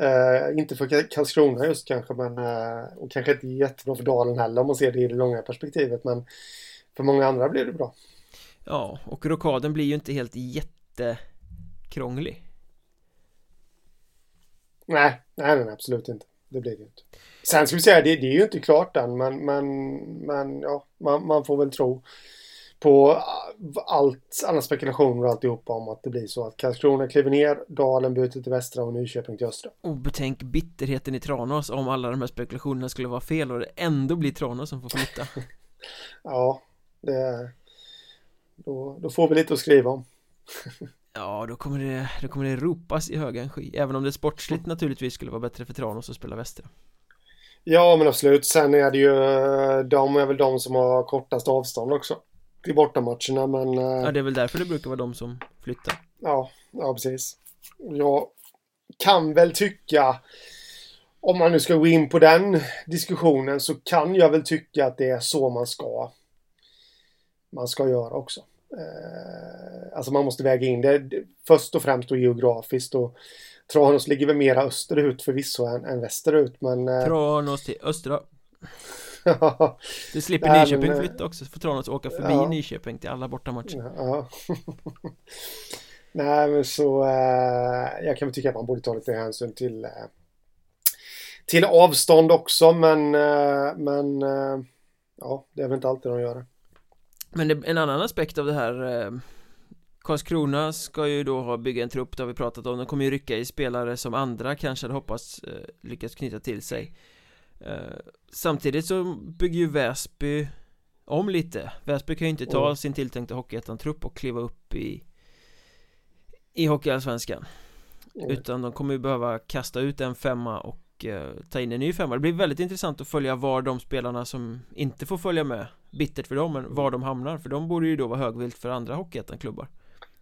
Uh, Inte för Karlskrona just kanske men uh, och kanske inte jättebra för Dalen heller om man ser det i det långa perspektivet men för många andra blir det bra. Ja, och rokaden blir ju inte helt jättekrånglig. Nej, nej, nej absolut inte det blir det inte. Sen ska vi säga, det, det är ju inte klart än, men, men, men ja, man, man får väl tro på allt, alla spekulationer och alltihopa om att det blir så att Karlskrona kliver ner, Dalen byter till västra och Nyköping till östra. Och betänk bitterheten i Tranås om alla de här spekulationerna skulle vara fel och det ändå blir Tranås som får flytta. ja, det... Då, då får vi lite att skriva om. Ja, då kommer det, då kommer det ropas i hög energi Även om det sportsligt naturligtvis skulle vara bättre för Tranås att spela Västra Ja, men absolut. Sen är det ju, de är väl de som har kortast avstånd också till bortamatcherna, men... Eh, ja, det är väl därför det brukar vara de som flyttar. Ja, ja precis. Jag kan väl tycka, om man nu ska gå in på den diskussionen, så kan jag väl tycka att det är så man ska man ska göra också. Eh, alltså man måste väga in det först och främst och geografiskt och Tranås ligger väl mera österut förvisso än, än västerut men... Eh... Tranås till östra Du slipper Nyköping men, flytta också, så får Tranås åka förbi ja. Nyköping till alla bortamatcher ja. Nej men så eh, Jag kan väl tycka att man borde ta lite hänsyn till eh, Till avstånd också men eh, Men eh, Ja det är väl inte alltid de gör det Men det, en annan aspekt av det här eh, Karlskrona ska ju då ha bygga en trupp, det har vi pratat om De kommer ju rycka i spelare som andra kanske hade hoppats eh, lyckas knyta till sig eh, Samtidigt så bygger ju Väsby om lite Väsby kan ju inte ta mm. sin tilltänkta Hockeyettan-trupp och kliva upp i i Hockeyallsvenskan mm. Utan de kommer ju behöva kasta ut en femma och eh, ta in en ny femma. Det blir väldigt intressant att följa var de spelarna som inte får följa med Bittert för dem, men var de hamnar. För de borde ju då vara högvilt för andra Hockeyettan-klubbar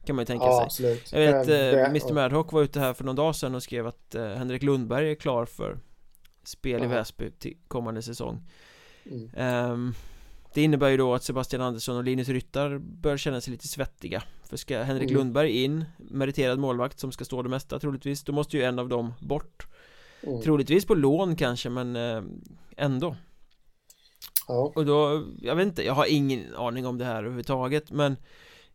kan man ju tänka ja, sig. absolut. Jag vet, eh, Mr Madhawk var ute här för någon dag sedan och skrev att eh, Henrik Lundberg är klar för Spel i Väsby till kommande säsong. Mm. um, Det innebär ju då att Sebastian Andersson och Linus Ryttar bör känna sig lite svettiga. För ska Henrik mm. Lundberg in, meriterad målvakt som ska stå det mesta troligtvis Då måste ju en av dem bort mm. Troligtvis på lån kanske men eh, ändå Ja. Och då, jag vet inte, jag har ingen aning om det här överhuvudtaget men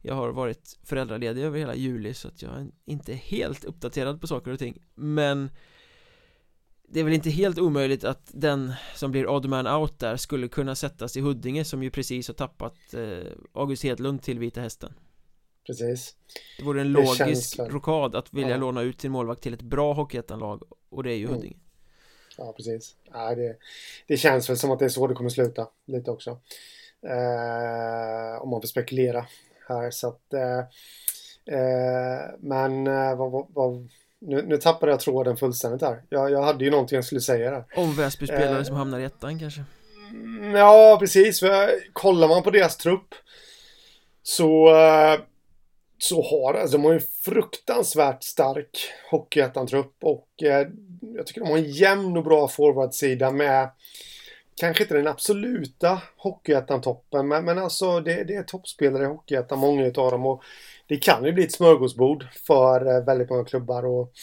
jag har varit föräldraledig över hela juli så att jag är inte helt uppdaterad på saker och ting Men Det är väl inte helt omöjligt att den som blir odd man out där skulle kunna sättas i Huddinge som ju precis har tappat eh, August Hedlund till Vita Hästen Precis Det vore en det logisk rokad att vilja ja. låna ut sin målvakt till ett bra Hockeyettanlag och det är ju mm. Huddinge Ja precis ja, det, det känns väl som att det är så det kommer sluta lite också eh, Om man får spekulera här så att eh, eh, Men eh, vad, vad, nu, nu tappade jag tråden fullständigt här. Jag, jag hade ju någonting jag skulle säga där. Om Väsby-spelare eh, som hamnar i ettan kanske? Mm, ja, precis. Kollar man på deras trupp så, så har alltså, de har en fruktansvärt stark Hockeyettan-trupp och eh, jag tycker de har en jämn och bra forwardsida med kanske inte den absoluta Hockeyettan-toppen, men, men alltså det, det är toppspelare i Hockeyettan, många utav dem. Och det kan ju bli ett smörgåsbord för eh, väldigt många klubbar. Och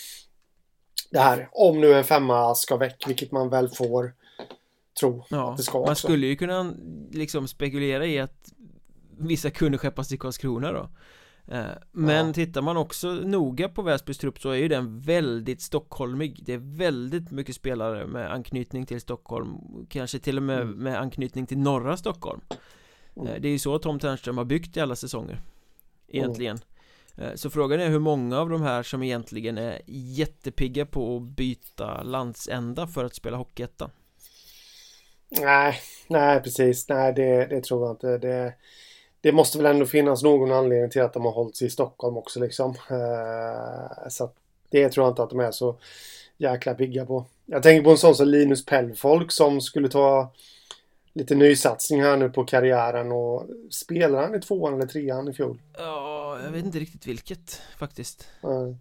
det här, om nu en femma ska väck, vilket man väl får tro ja, att det ska Man också. skulle ju kunna liksom spekulera i att vissa kunde skeppas till Karlskrona då. Eh, men ja. tittar man också noga på Väsbys trupp så är ju den väldigt stockholmig Det är väldigt mycket spelare med anknytning till Stockholm Kanske till och med mm. med anknytning till norra Stockholm mm. Eh, det är ju så Tom Ternström har byggt i alla säsonger Egentligen mm. Så frågan är hur många av de här som egentligen är jättepigga på att byta landsända för att spela Hockeyettan Nej, nej precis, nej det, det tror jag inte det det måste väl ändå finnas någon anledning till att de har hållit sig i Stockholm också liksom. Eh, så det tror jag inte att de är så jäkla pigga på. Jag tänker på en sån som Linus Pellfolk som skulle ta lite nysatsning här nu på karriären och spelar han i tvåan eller trean i fjol? Ja, jag vet inte riktigt vilket faktiskt. Mm.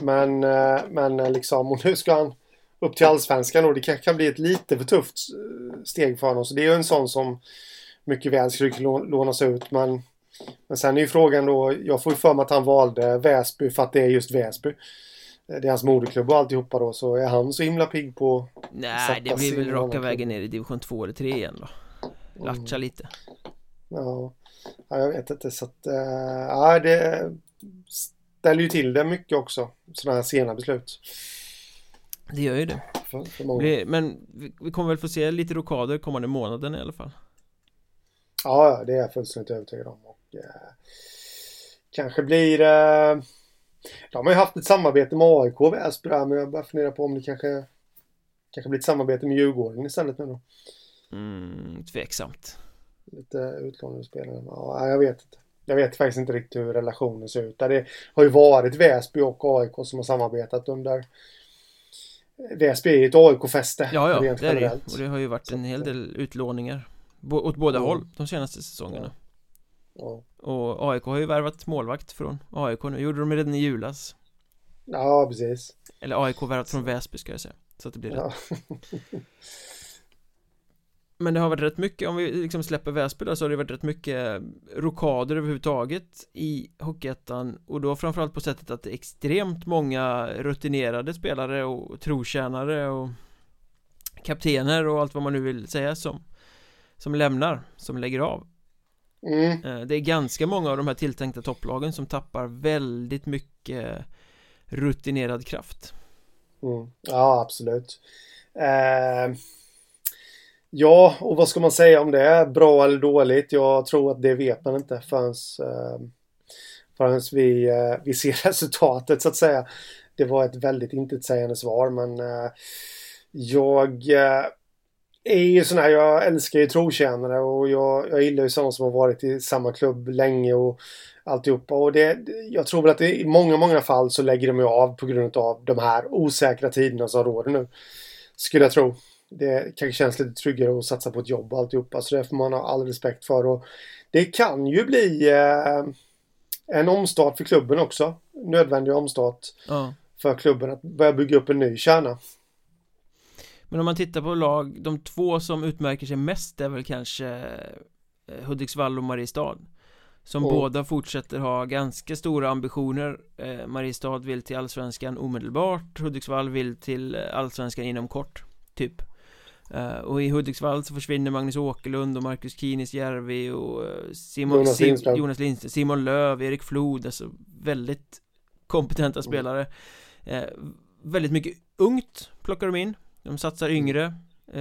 men, eh, men liksom, och nu ska han upp till allsvenskan och det kan, kan bli ett lite för tufft steg för honom. Så det är ju en sån som mycket väl skulle lånas ut. Men, men sen är ju frågan då, jag får ju för mig att han valde Väsby för att det är just Väsby. Det är hans moderklubb och alltihopa då, så är han så himla pigg på Nej, det blir väl raka vägen ner i division 2 eller 3 igen då Latcha mm. lite ja. ja, jag vet inte så att, äh, ja det ställer ju till det mycket också, sådana här sena beslut Det gör ju det för, för Men vi kommer väl få se lite rokader kommande månaden i alla fall Ja, det är jag fullständigt övertygad om. Och, eh, kanske blir... Eh, de har ju haft ett samarbete med AIK och Väsby men jag börjar fundera på om det kanske kanske blir ett samarbete med Djurgården istället nu då. Mm, tveksamt. Lite utlånade spelare. Ja, jag vet inte. Jag vet faktiskt inte riktigt hur relationen ser ut. Det har ju varit Väsby och AIK som har samarbetat under Väsby är ju ett AIK-fäste. Ja, ja, det är det Och det har ju varit en hel del utlåningar åt båda mm. håll de senaste säsongerna. Ja. Och AIK har ju värvat målvakt från AIK nu, gjorde de redan i julas? Ja, precis. Eller AIK värvat från Väsby ska jag säga. Så att det blir rätt. Men det har varit rätt mycket, om vi liksom släpper Väsby då, så har det varit rätt mycket rokader överhuvudtaget i Hockeyettan. Och då framförallt på sättet att det är extremt många rutinerade spelare och trotjänare och kaptener och allt vad man nu vill säga som som lämnar, som lägger av mm. Eh, det är ganska många av de här tilltänkta topplagen som tappar väldigt mycket rutinerad kraft mm. Ja, absolut eh, Ja, och vad ska man säga om det? är Bra eller dåligt? Jag tror att det vet man inte förrän, eh, förrän vi, eh, vi ser resultatet så att säga. Det var ett väldigt intetsägande svar men eh, jag är ju sån här, jag älskar ju trotjänare och jag, jag gillar ju sådana som har varit i samma klubb länge och alltihopa. Och det, jag tror väl att det, i många, många fall så lägger de ju av på grund av de här osäkra tiderna som råder nu. Skulle jag tro det kanske känns lite tryggare att satsa på ett jobb och alltihopa. Så det får man ha all respekt för. Och det kan ju bli eh, en omstart för klubben också. Nödvändig omstart ja. för klubben att börja bygga upp en ny kärna. Men om man tittar på lag, de två som utmärker sig mest är väl kanske eh, Hudiksvall och Mariestad. Som och. båda fortsätter ha ganska stora ambitioner. Eh, Mariestad vill till Allsvenskan omedelbart. Hudiksvall vill till eh, Allsvenskan inom kort Typ. Uh, och i Hudiksvall så försvinner Magnus Åkerlund och Marcus Kinis Järvi och uh, Simon, Jonas, Lindström. Jonas Lindström, Simon Löv, Erik Flod, alltså väldigt kompetenta spelare. Uh, Väldigt mycket ungt plockar de in De satsar mm. yngre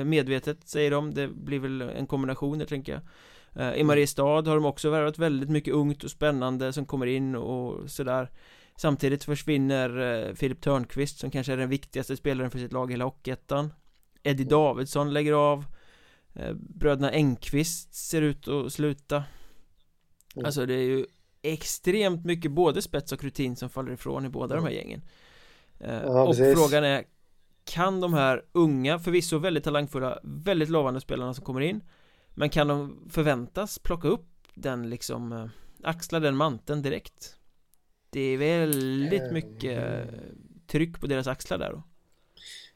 Medvetet säger de, det blir väl en kombination där tänker jag I mm. Mariestad har de också värvat väldigt mycket ungt och spännande som kommer in och sådär Samtidigt försvinner Filip Törnqvist som kanske är den viktigaste spelaren för sitt lag i hela Hockeyettan Eddie Davidsson lägger av eh, Bröderna Engqvist ser ut att sluta mm. Alltså det är ju extremt mycket både spets och rutin som faller ifrån i båda mm. de här gängen eh, ja, Och precis. frågan är Kan de här unga, förvisso väldigt talangfulla, väldigt lovande spelarna som kommer in Men kan de förväntas plocka upp den liksom eh, Axla den manteln direkt Det är väldigt mycket tryck på deras axlar där då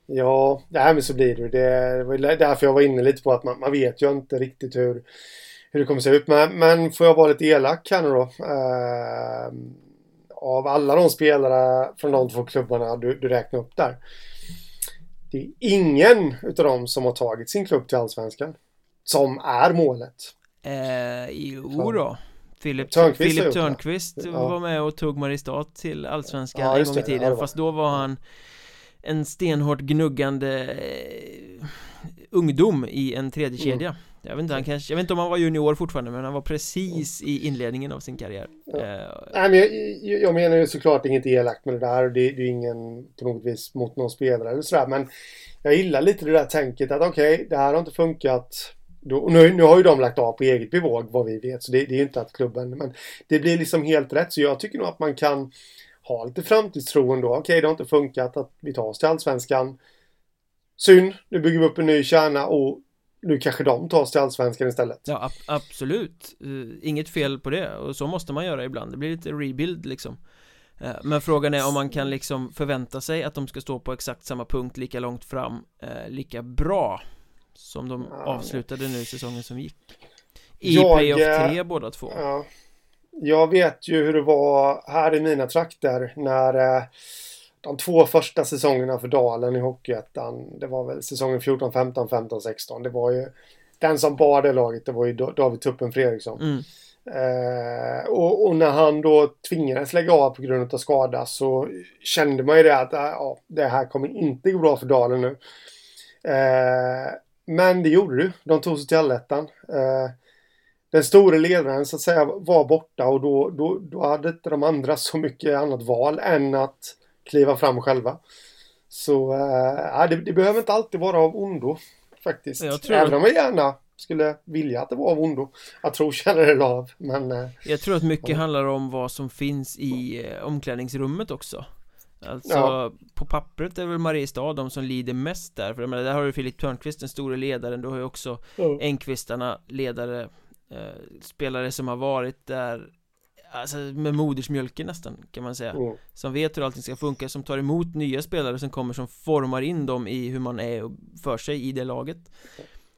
Ja, nej, men så blir det. Det var därför jag var inne lite på att man, man vet ju inte riktigt hur, hur det kommer se ut. Men, men får jag vara lite elak här nu då. Eh, av alla de spelare från de två klubbarna du, du räknar upp där. Det är ingen utav dem som har tagit sin klubb till Allsvenskan. Som är målet. Eh, jo då. Filip Törnqvist, Filip Törnqvist ja. var med och tog Mariestad till Allsvenskan ja, en gång i tiden. Ja, fast då var han en stenhårt gnuggande eh, ungdom i en tredje mm. kedja mm. Jag vet inte, han kanske, jag vet inte om han var junior fortfarande men han var precis i inledningen av sin karriär ja. uh, Nej men jag, jag, menar ju såklart inget elakt med det där det, det är ingen på något vis mot någon spelare eller sådär men Jag gillar lite det där tänket att okej, okay, det här har inte funkat då, nu, nu har ju de lagt av på eget bevåg vad vi vet så det, det är ju inte att klubben men Det blir liksom helt rätt så jag tycker nog att man kan ha lite framtidstro ändå. Okej, det har inte funkat att vi tar oss till Allsvenskan. Synd, nu bygger vi upp en ny kärna och nu kanske de tar oss till Allsvenskan istället. Ja, ab absolut. Uh, inget fel på det och så måste man göra ibland. Det blir lite rebuild liksom. Uh, men frågan är om man kan liksom förvänta sig att de ska stå på exakt samma punkt lika långt fram, uh, lika bra som de ja, avslutade nu säsongen som gick. I jag, playoff 3 båda två. Ja, jag vet ju hur det var här i mina trakter när de två första säsongerna för Dalen i Hockeyettan. Det var väl säsongen 14, 15, 15, 16. Det var ju den som bar det laget. Det var ju David Tuppen Fredriksson. Mm. Eh, och, och, när han då tvingades lägga av på grund av skada så kände man ju det att äh, ja, det här kommer inte gå bra för Dalen nu. Eh, men det gjorde det. De tog sig till allettan. Eh, den store ledaren så att säga var borta och då, då, då hade inte de andra så mycket annat val än att kliva fram själva. Så äh, det, det, behöver inte alltid vara av ondo faktiskt. Jag tror Även om jag gärna skulle vilja att det var av ondo att tro känner det av. Men, äh, jag tror att mycket ja. handlar om vad som finns i äh, omklädningsrummet också. Alltså ja. på pappret är väl Mariestad de som lider mest där För jag menar, där har du Filip Törnqvist den store ledaren Du har ju också mm. Engqvistarna ledare Eh, spelare som har varit där Alltså med modersmjölken nästan kan man säga mm. Som vet hur allting ska funka, som tar emot nya spelare som kommer som formar in dem i hur man är och för sig i det laget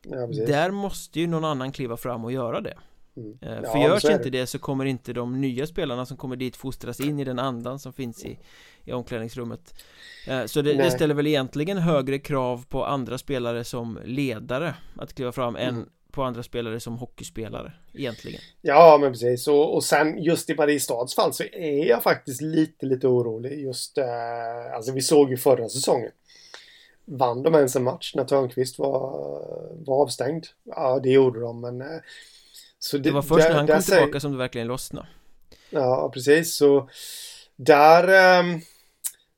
Ja, Där måste ju någon annan kliva fram och göra det mm. Eh, för ja, görs inte det. det så kommer inte de nya spelarna som kommer dit fostras in i den andan som finns i, i omklädningsrummet eh, Så det, det, ställer väl egentligen högre krav på andra spelare som ledare Att kliva fram mm. än på andra spelare som hockeyspelare egentligen. Ja men precis. Och, och sen just i Mariestads fall så är jag faktiskt lite lite orolig. Just eh, Alltså vi såg ju förra säsongen. Vann de ens en match när Törnqvist var, var avstängd? Ja det gjorde de men eh, så det, det var först där, när han kom tillbaka som det verkligen lossnade. Ja precis. Så Där um,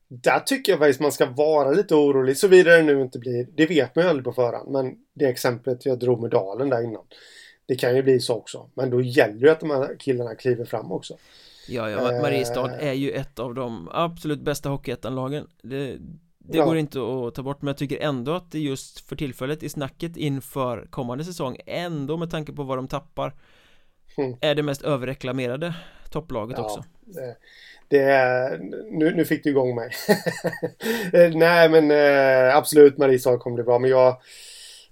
där tycker jag faktiskt man ska vara lite orolig såvida det nu inte blir, det vet man ju aldrig på förhand, men det exemplet jag drog med Dalen där innan. Det kan ju bli så också, men då gäller det att de här killarna kliver fram också. Ja, ja, Mariestad eh. är ju ett av de absolut bästa hockeyettanlagen. Det, det ja. går inte att ta bort, men jag tycker ändå att det just för tillfället i snacket inför kommande säsong, ändå med tanke på vad de tappar, mm. är det mest överreklamerade topplaget ja, också. Det, är, nu, nu fick du igång mig. Nej men eh, absolut Mariestad kommer bli bra men jag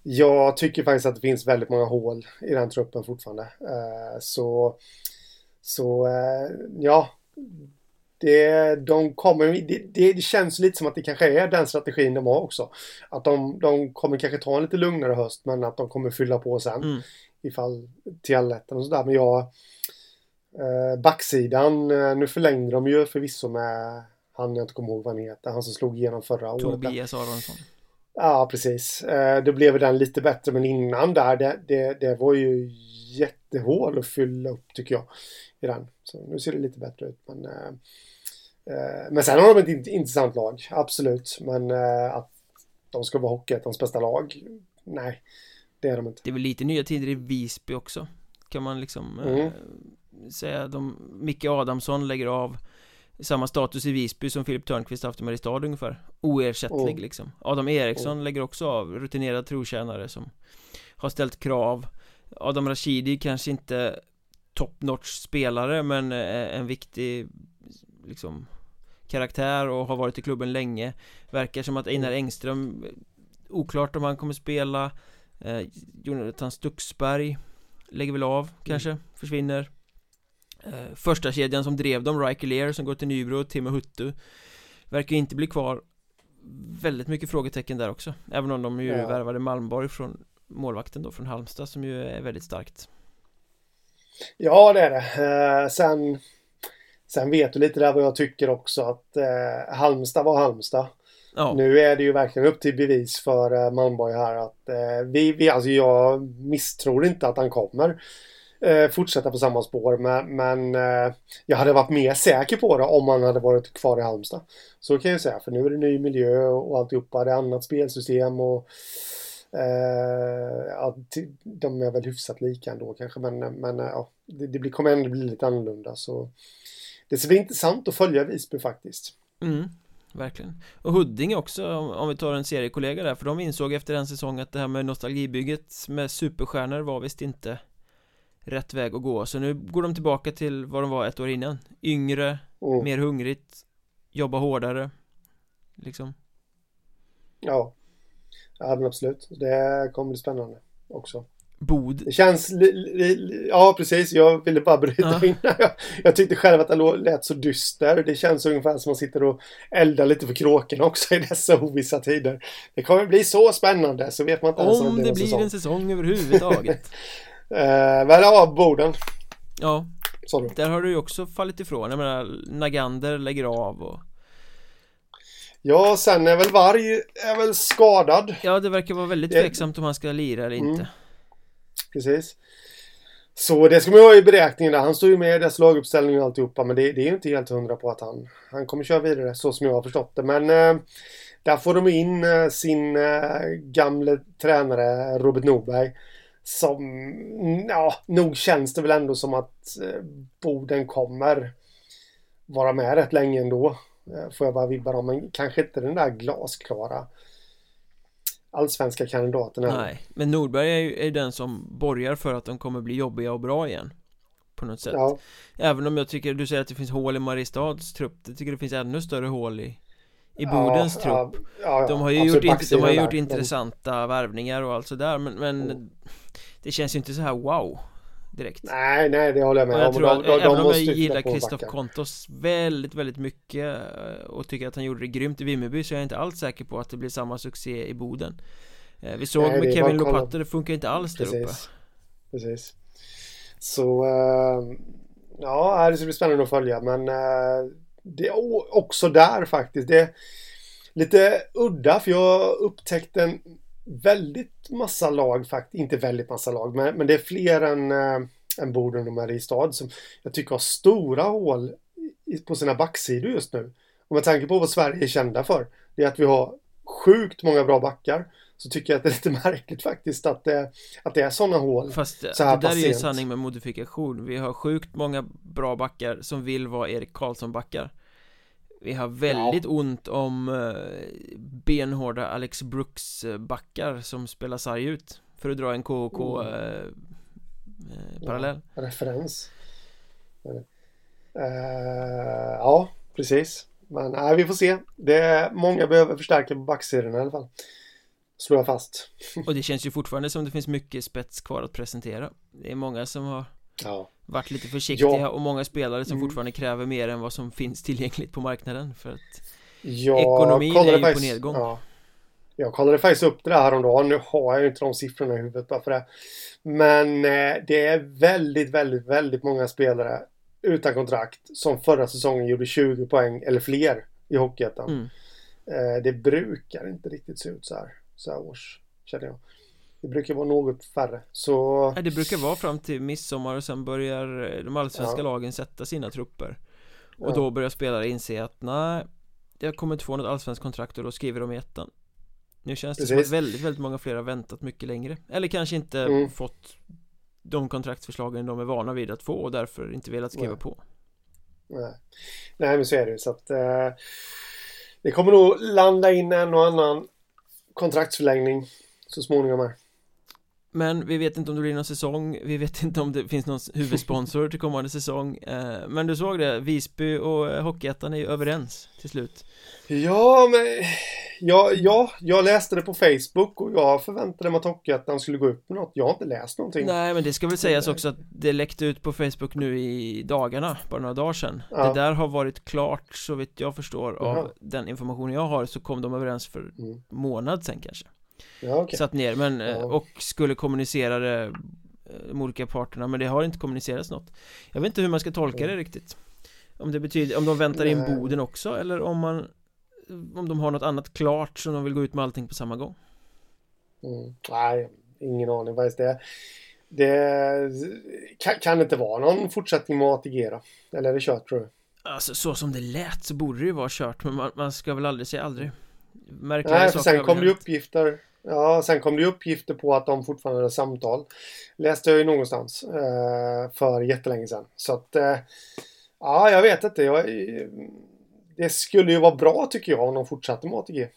Jag tycker faktiskt att det finns väldigt många hål i den truppen fortfarande. Eh, så Så eh, ja det, de kommer, det, det, känns lite som att det kanske är den strategin de har också. Att de, de kommer kanske ta en lite lugnare höst men att de kommer fylla på sen. Mm. Ifall till allettan och sådär. Men jag Eh, backsidan, eh, nu förlängde de ju förvisso med han jag inte kommer ihåg vad han heter, han som slog igenom förra året. Tobias Aronsson. Ja, precis. Eh, då blev den lite bättre, men innan där, det, det, det var ju jättehål att fylla upp tycker jag. I den. Så nu ser det lite bättre ut. Men, eh, eh men sen har de ett intressant lag, absolut. Men eh, att de ska vara Hockeyettans bästa lag, nej. Det är de inte. Det är väl lite nya tider i Visby också. Kan man liksom mm säga de Micke Adamsson lägger av samma status i Visby som Filip Törnqvist haft i Mariestad ungefär. Oersättlig mm. liksom. Adam Eriksson mm. lägger också av Rutinerad trotjänare som Har ställt krav. Adam Rashidi kanske inte Top notch spelare men en viktig Liksom Karaktär och har varit i klubben länge. Verkar som att Einar Engström Oklart om han kommer spela. Eh, Jonathan Stuxberg Lägger väl av kanske, mm. försvinner eh, Första kedjan som drev dem, Riker Lear som går till Nybro, Timo Huttu Verkar inte bli kvar. Väldigt mycket frågetecken där också Även om de ju ja. värvade Malmborg från målvakten då från Halmstad som ju är väldigt starkt. Ja det är det. Eh, Sen Sen vet du lite där vad jag tycker också att eh, Halmstad var Halmstad. Ja. Nu är det ju verkligen upp till bevis för eh, Malmborg här att eh, vi, vi, alltså jag misstror inte att han kommer eh, fortsätta på samma spår. Men, men eh, jag hade varit mer säker på det om han hade varit kvar i Halmstad. Så kan jag säga, för nu är det ny miljö och alltihopa. Det är annat spelsystem och eh, ja, de är väl hyfsat lika ändå kanske. Men, men eh, ja, det, det blir, kommer ändå bli lite annorlunda. Så det ska bli intressant att följa Visby faktiskt. Mm verkligen Och Huddinge också om, vi tar en seriekollega där för de insåg efter en säsong att det här med nostalgibygget med superstjärnor var visst inte rätt väg att gå. Så nu går de tillbaka till vad de var ett år innan. Yngre, mm. mer hungrigt Jobba hårdare Liksom. Ja. Ja men absolut. Det kommer bli spännande också. Bod. Det känns Ja precis. Jag ville bara bryta ja. in. Jag, jag tyckte själv att det lät så dyster. Det känns ungefär som man sitter och eldar lite för kråkorna också i dessa ovissa tider. Det kommer bli så spännande så vet man inte ens om det blir, en, säsong. en säsong överhuvudtaget Eh, men ja, Boden. Ja. Sorry. Där har du ju också fallit ifrån. Jag menar, Nagander lägger av och... Ja, sen är väl Varg är väl skadad. Ja, det verkar vara väldigt tveksamt om han ska lira eller inte. Mm. Precis. Så det ska man ju ha i beräkningen där. Han står ju med i deras laguppställning och alltihopa. Men det, det är ju inte helt hundra på att han, han kommer köra vidare så som jag har förstått det. Men eh, där får de in eh, sin eh, gamle tränare Robert Norberg som, ja, nog känns det väl ändå som att eh, Boden kommer vara med rätt länge ändå. Eh, får jag bara vibbar om, men kanske inte den där glasklara allsvenska kandidaten Nej, men Nordberg är ju är den som borgar för att de kommer bli jobbiga och bra igen På något sätt ja. Även om jag tycker, du säger att det finns hål i Mariestads trupp Jag tycker det finns ännu större hål i i Bodens ja, trupp. ja, De har ju gjort, de har gjort intressanta värvningar och allt sådär men, men mm. Det känns ju inte så här wow direkt. Nej, nej det håller jag med och jag om. Tror att, de, de, även om jag gillar Kristoff Kontos väldigt, väldigt mycket eh, och tycker att han gjorde det grymt i Vimmerby så är jag inte alls säker på att det blir samma succé i Boden. Eh, Vi såg nej, med Kevin Lopato, det funkar inte alls där uppe. Precis. Så uh, Ja, det ska bli spännande att följa men uh, det är också där faktiskt det är lite udda för jag upptäckte en väldigt massa lag faktiskt. Inte väldigt massa lag, men, men det är fler än, äh, än Boden och Mariestad som jag tycker har stora hål på sina backsidor just nu. Och med tanke på vad Sverige är kända för, det är att vi har sjukt många bra backar. Så tycker jag att det är lite märkligt faktiskt att det, att det är sådana hål. Fast så här det där patient. är ju sanning med modifikation. Vi har sjukt många bra backar som vill vara Erik Karlsson backar. Vi har väldigt ja. ont om eh, benhårda Alex Brooks eh, som spelar sarg ut. För att dra en KK mm. eh, ja, Referens. Uh, Ja, precis. Men nej, vi får se. Det är, Många behöver förstärka på backsidan i alla fall Slår jag fast Och det känns ju fortfarande som det finns mycket spets kvar att presentera Det är många som har ja varit lite försiktiga ja. och många spelare som mm. fortfarande kräver mer än vad som finns tillgängligt på marknaden för att ja, ekonomin är ju faktiskt, på nedgång ja. Jag kollade faktiskt upp det där häromdagen, nu har jag ju inte de siffrorna i huvudet bara för det Men eh, det är väldigt, väldigt, väldigt många spelare utan kontrakt som förra säsongen gjorde 20 poäng eller fler i Hockeyettan mm. eh, Det brukar inte riktigt se ut så här, så här års, känner jag det brukar vara något färre så... Det brukar vara fram till midsommar och sen börjar de allsvenska ja. lagen sätta sina trupper Och ja. då börjar spelare inse att nej Jag kommer inte få något allsvenskt kontrakt och då skriver de i ettan Nu känns det Precis. som att väldigt, väldigt många fler har väntat mycket längre Eller kanske inte mm. fått De kontraktsförslagen de är vana vid att få och därför inte velat skriva nej. på Nej Nej men så är det så att eh, Det kommer nog landa in en och annan kontraktsförlängning så småningom här. Men vi vet inte om det blir någon säsong. Vi vet inte om det finns någon huvudsponsor till kommande säsong. Eh, Men du såg det, Visby och eh, Hockeyettan är ju överens till slut. Ja, men ja, ja, jag läste det på Facebook och jag förväntade mig att Hockeyettan skulle gå upp med något. Jag har inte läst någonting. Nej, men det ska väl sägas också att det läckte ut på Facebook nu i dagarna, bara några dagar sedan. Ja. Det där har varit klart så vitt jag förstår av Jaha. den information jag har så kom de överens för mm. månad sen kanske ja, okay. satt ner men, ja. och skulle kommunicera det eh, de olika parterna men det har inte kommunicerats något Jag vet inte hur man ska tolka det riktigt Om det betyder, om de väntar in Boden också eller om man Om de har något annat klart som de vill gå ut med allting på samma gång mm. Nej, ingen aning faktiskt det Det kan, kan det inte vara någon fortsättning med ATG då? Eller är det kört tror du? Alltså så som det lät så borde det ju vara kört men man, man ska väl aldrig säga aldrig Märkliga Nej, för sen kom det uppgifter Ja, sen kom det uppgifter på att de fortfarande hade samtal. Läste jag ju någonstans eh, för jättelänge sedan. Så att eh, ja, jag vet inte. Jag, det skulle ju vara bra tycker jag om de fortsatte med ATG.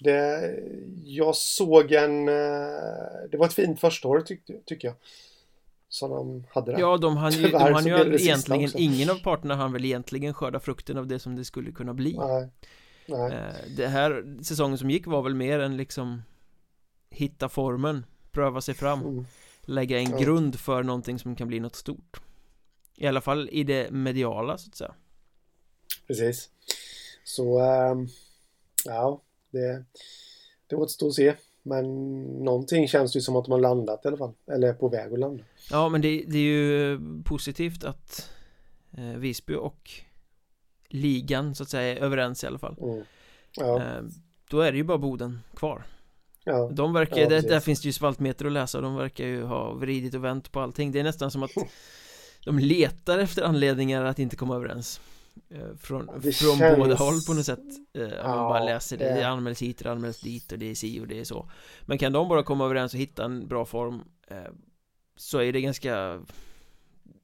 Det, jag såg en... Eh, det var ett fint första år tyck, tycker jag. Som de hade där. Ja, de hann ju, de hann ju egentligen, ingen av parterna hann väl egentligen skörda frukten av det som det skulle kunna bli. Nej. Nej. Eh, det här säsongen som gick var väl mer än liksom hitta formen, pröva sig fram mm. Lägga en ja. grund för någonting som kan bli något stort I alla fall i det mediala så att säga Precis Så ähm, Ja Det Det återstår att se Men någonting känns det ju som att de har landat i alla fall Eller är på väg att landa Ja men det, det är ju positivt att eh, Visby och ligan så att säga är överens i alla fall. Mm. ja. eh, Då är det ju bara Boden kvar. Ja, de verkar, ja, där, där, finns det ju spaltmeter att läsa De verkar ju ha vridit och vänt på allting. Det är nästan som att De letar efter anledningar att inte komma överens eh, Från, från känns... båda håll på något sätt. Eh, Om ja, man bara läser det, det Det anmäls hit, det anmäls dit och det är si och det är så. Men kan de bara komma överens och hitta en bra form Så är det ganska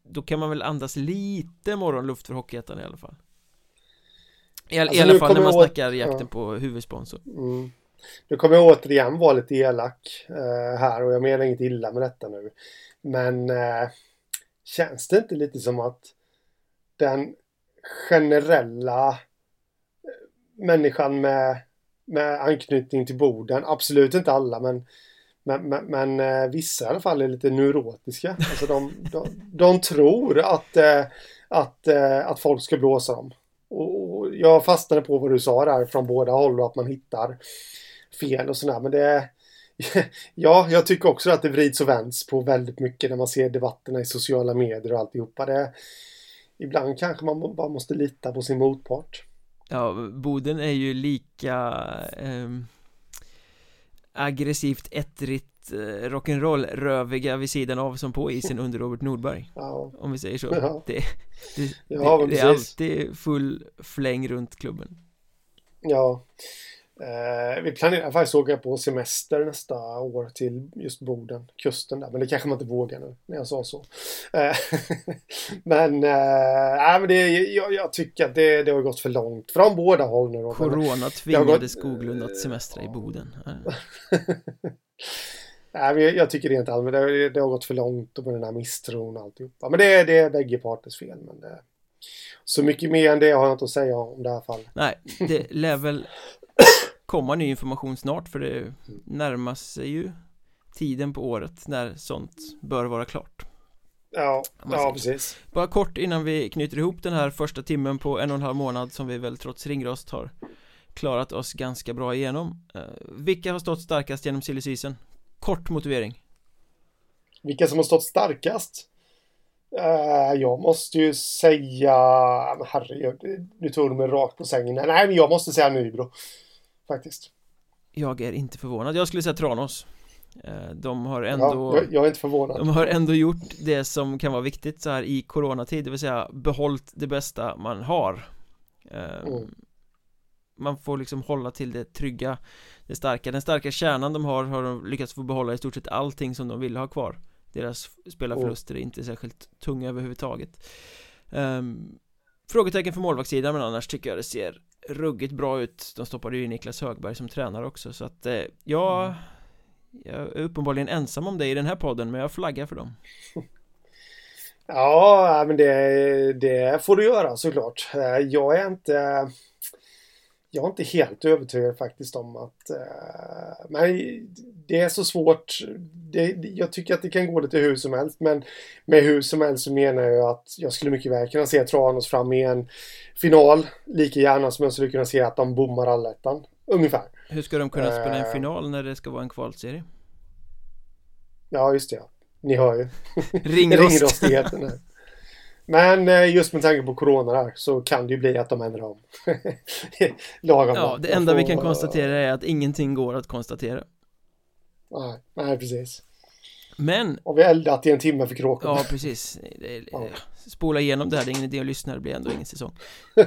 Då kan man väl andas lite morgonluft för Hockeyettan i alla fall I, alltså, i alla fall när man snackar jakten ja. på huvudsponsor mm. Nu kommer jag återigen vara lite elak eh, här och jag menar inget illa med detta nu. Men eh, känns det inte lite som att den generella eh, människan med, med anknytning till Boden. Absolut inte alla, men, men, men, men eh, vissa i alla fall är lite neurotiska. Alltså de, de, de tror att, eh, att, eh, att folk ska blåsa dem. Och jag fastnade på vad du sa där från båda håll och att man hittar fel och sådär. Men det Ja, jag tycker också att det vrids och vänds på väldigt mycket när man ser debatterna i sociala medier och alltihopa. Det, ibland kanske man bara måste lita på sin motpart. Ja, Boden är ju lika eh, aggressivt ettrigt eh, rock'n'roll-röviga vid sidan av som på isen under Robert Nordberg ja. Om vi säger så ja. det, det, ja, det, det är alltid full fläng runt klubben Ja Eh, vi planerar faktiskt att åka på semester nästa år till just Boden, kusten där. Men det kanske man inte vågar nu när jag sa så. Eh, men, eh, men det, jag, jag, tycker att det, det har gått för långt från båda håll nu. Corona tvingade gått... Skoglund att semestra i Boden. Nej, men jag, tycker rent allmänt det, det har gått för långt och med den här misstron och alltihopa. Men det, det är bägge parters fel. Men det, så mycket mer än det har jag inte att säga om det här fallet. Nej, det lär väl komma ny information snart för det närmar sig ju tiden på året när sånt bör vara klart Ja, ja precis Bara kort innan vi knyter ihop den här första timmen på en och en halv månad som vi väl trots ringrost har klarat oss ganska bra igenom uh, Vilka har stått starkast genom silly season? Kort motivering Vilka som har stått starkast? Uh, jag måste ju säga, herregud, nu tog du mig rakt på sängen. Nej, men jag måste säga Nybro. Faktiskt. Jag är inte förvånad. Jag skulle säga Tranås. Eh, de har ändå ja, jag, är inte förvånad De har ändå gjort det som kan vara viktigt så här i coronatid Det vill säga behållt det bästa man har eh, mm. Man får liksom hålla till det trygga Det starka. Den starka kärnan de har har de lyckats få behålla i stort sett allting som de ville ha kvar. Deras spelarförluster är inte särskilt tunga överhuvudtaget. Um, Frågetecken för målvaktssidan men annars tycker jag det ser ruggigt bra ut. De stoppade ju Niklas Högberg som tränare också så att eh, jag mm. Jag är uppenbarligen ensam om det i den här podden men jag flaggar för dem. Ja, men det, det får du göra såklart. Eh, Jag är inte jag är inte helt övertygad faktiskt om att... Uh, men det är så svårt. Det, jag tycker att det kan gå lite hur som helst. Men med hur som helst så menar jag att jag skulle mycket väl kunna se Tranås fram i en final. Lika gärna som jag skulle kunna se att de bommar allettan. Ungefär. Hur ska de kunna uh, spela en eh. final när det ska vara en kvalserie? Ja, just det. Ja. Ni hör ju. Ringrost. Ringrostigheten. Men eh, just med tanke på corona där så kan det ju bli att de ändrar om Lagom Ja, det enda får, vi kan konstatera är att ingenting går att konstatera. Nej, nej precis. Men Och vi eldat i en timme för kråkan. Ja, precis. Är, ja. Spola igenom det här, det är ingen idé att lyssna, det blir ändå ingen säsong.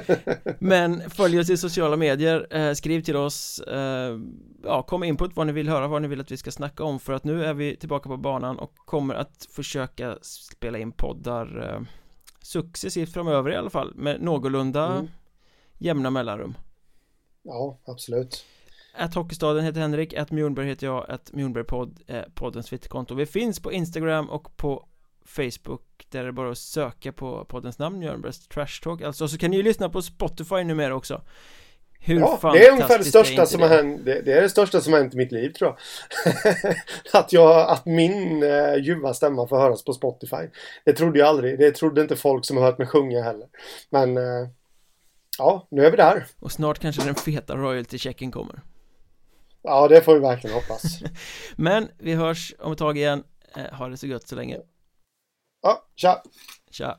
Men följ oss i sociala medier, eh, skriv till oss eh, Ja, kom input vad ni vill höra, vad ni vill att vi ska snacka om För att nu är vi tillbaka på banan och kommer att försöka spela in poddar eh, successivt framöver i alla fall med någorlunda mm. jämna mellanrum. Ja, absolut. Att Hockeystaden heter Henrik, att Mjornberg heter jag, att Mjornbergpodd är poddens twitterkonto. Vi finns på Instagram och på Facebook där är det bara att söka på poddens namn Mjörnbergs Trash Talk. Alltså så kan ni ju lyssna på Spotify numera också hur ja, det är ungefär det största som har hänt. Det, det, är det största som har hänt i mitt liv tror jag. att jag, att min eh, ljuva stämma får höras på Spotify. Det trodde jag aldrig. Det trodde inte folk som har hört mig sjunga heller. Men eh, ja, nu är vi där. Och snart kanske den feta royalty-checken kommer. Ja, det får vi verkligen hoppas. Men vi hörs om ett tag igen. Eh, ha det så gött så länge. Ja, tja. Tja.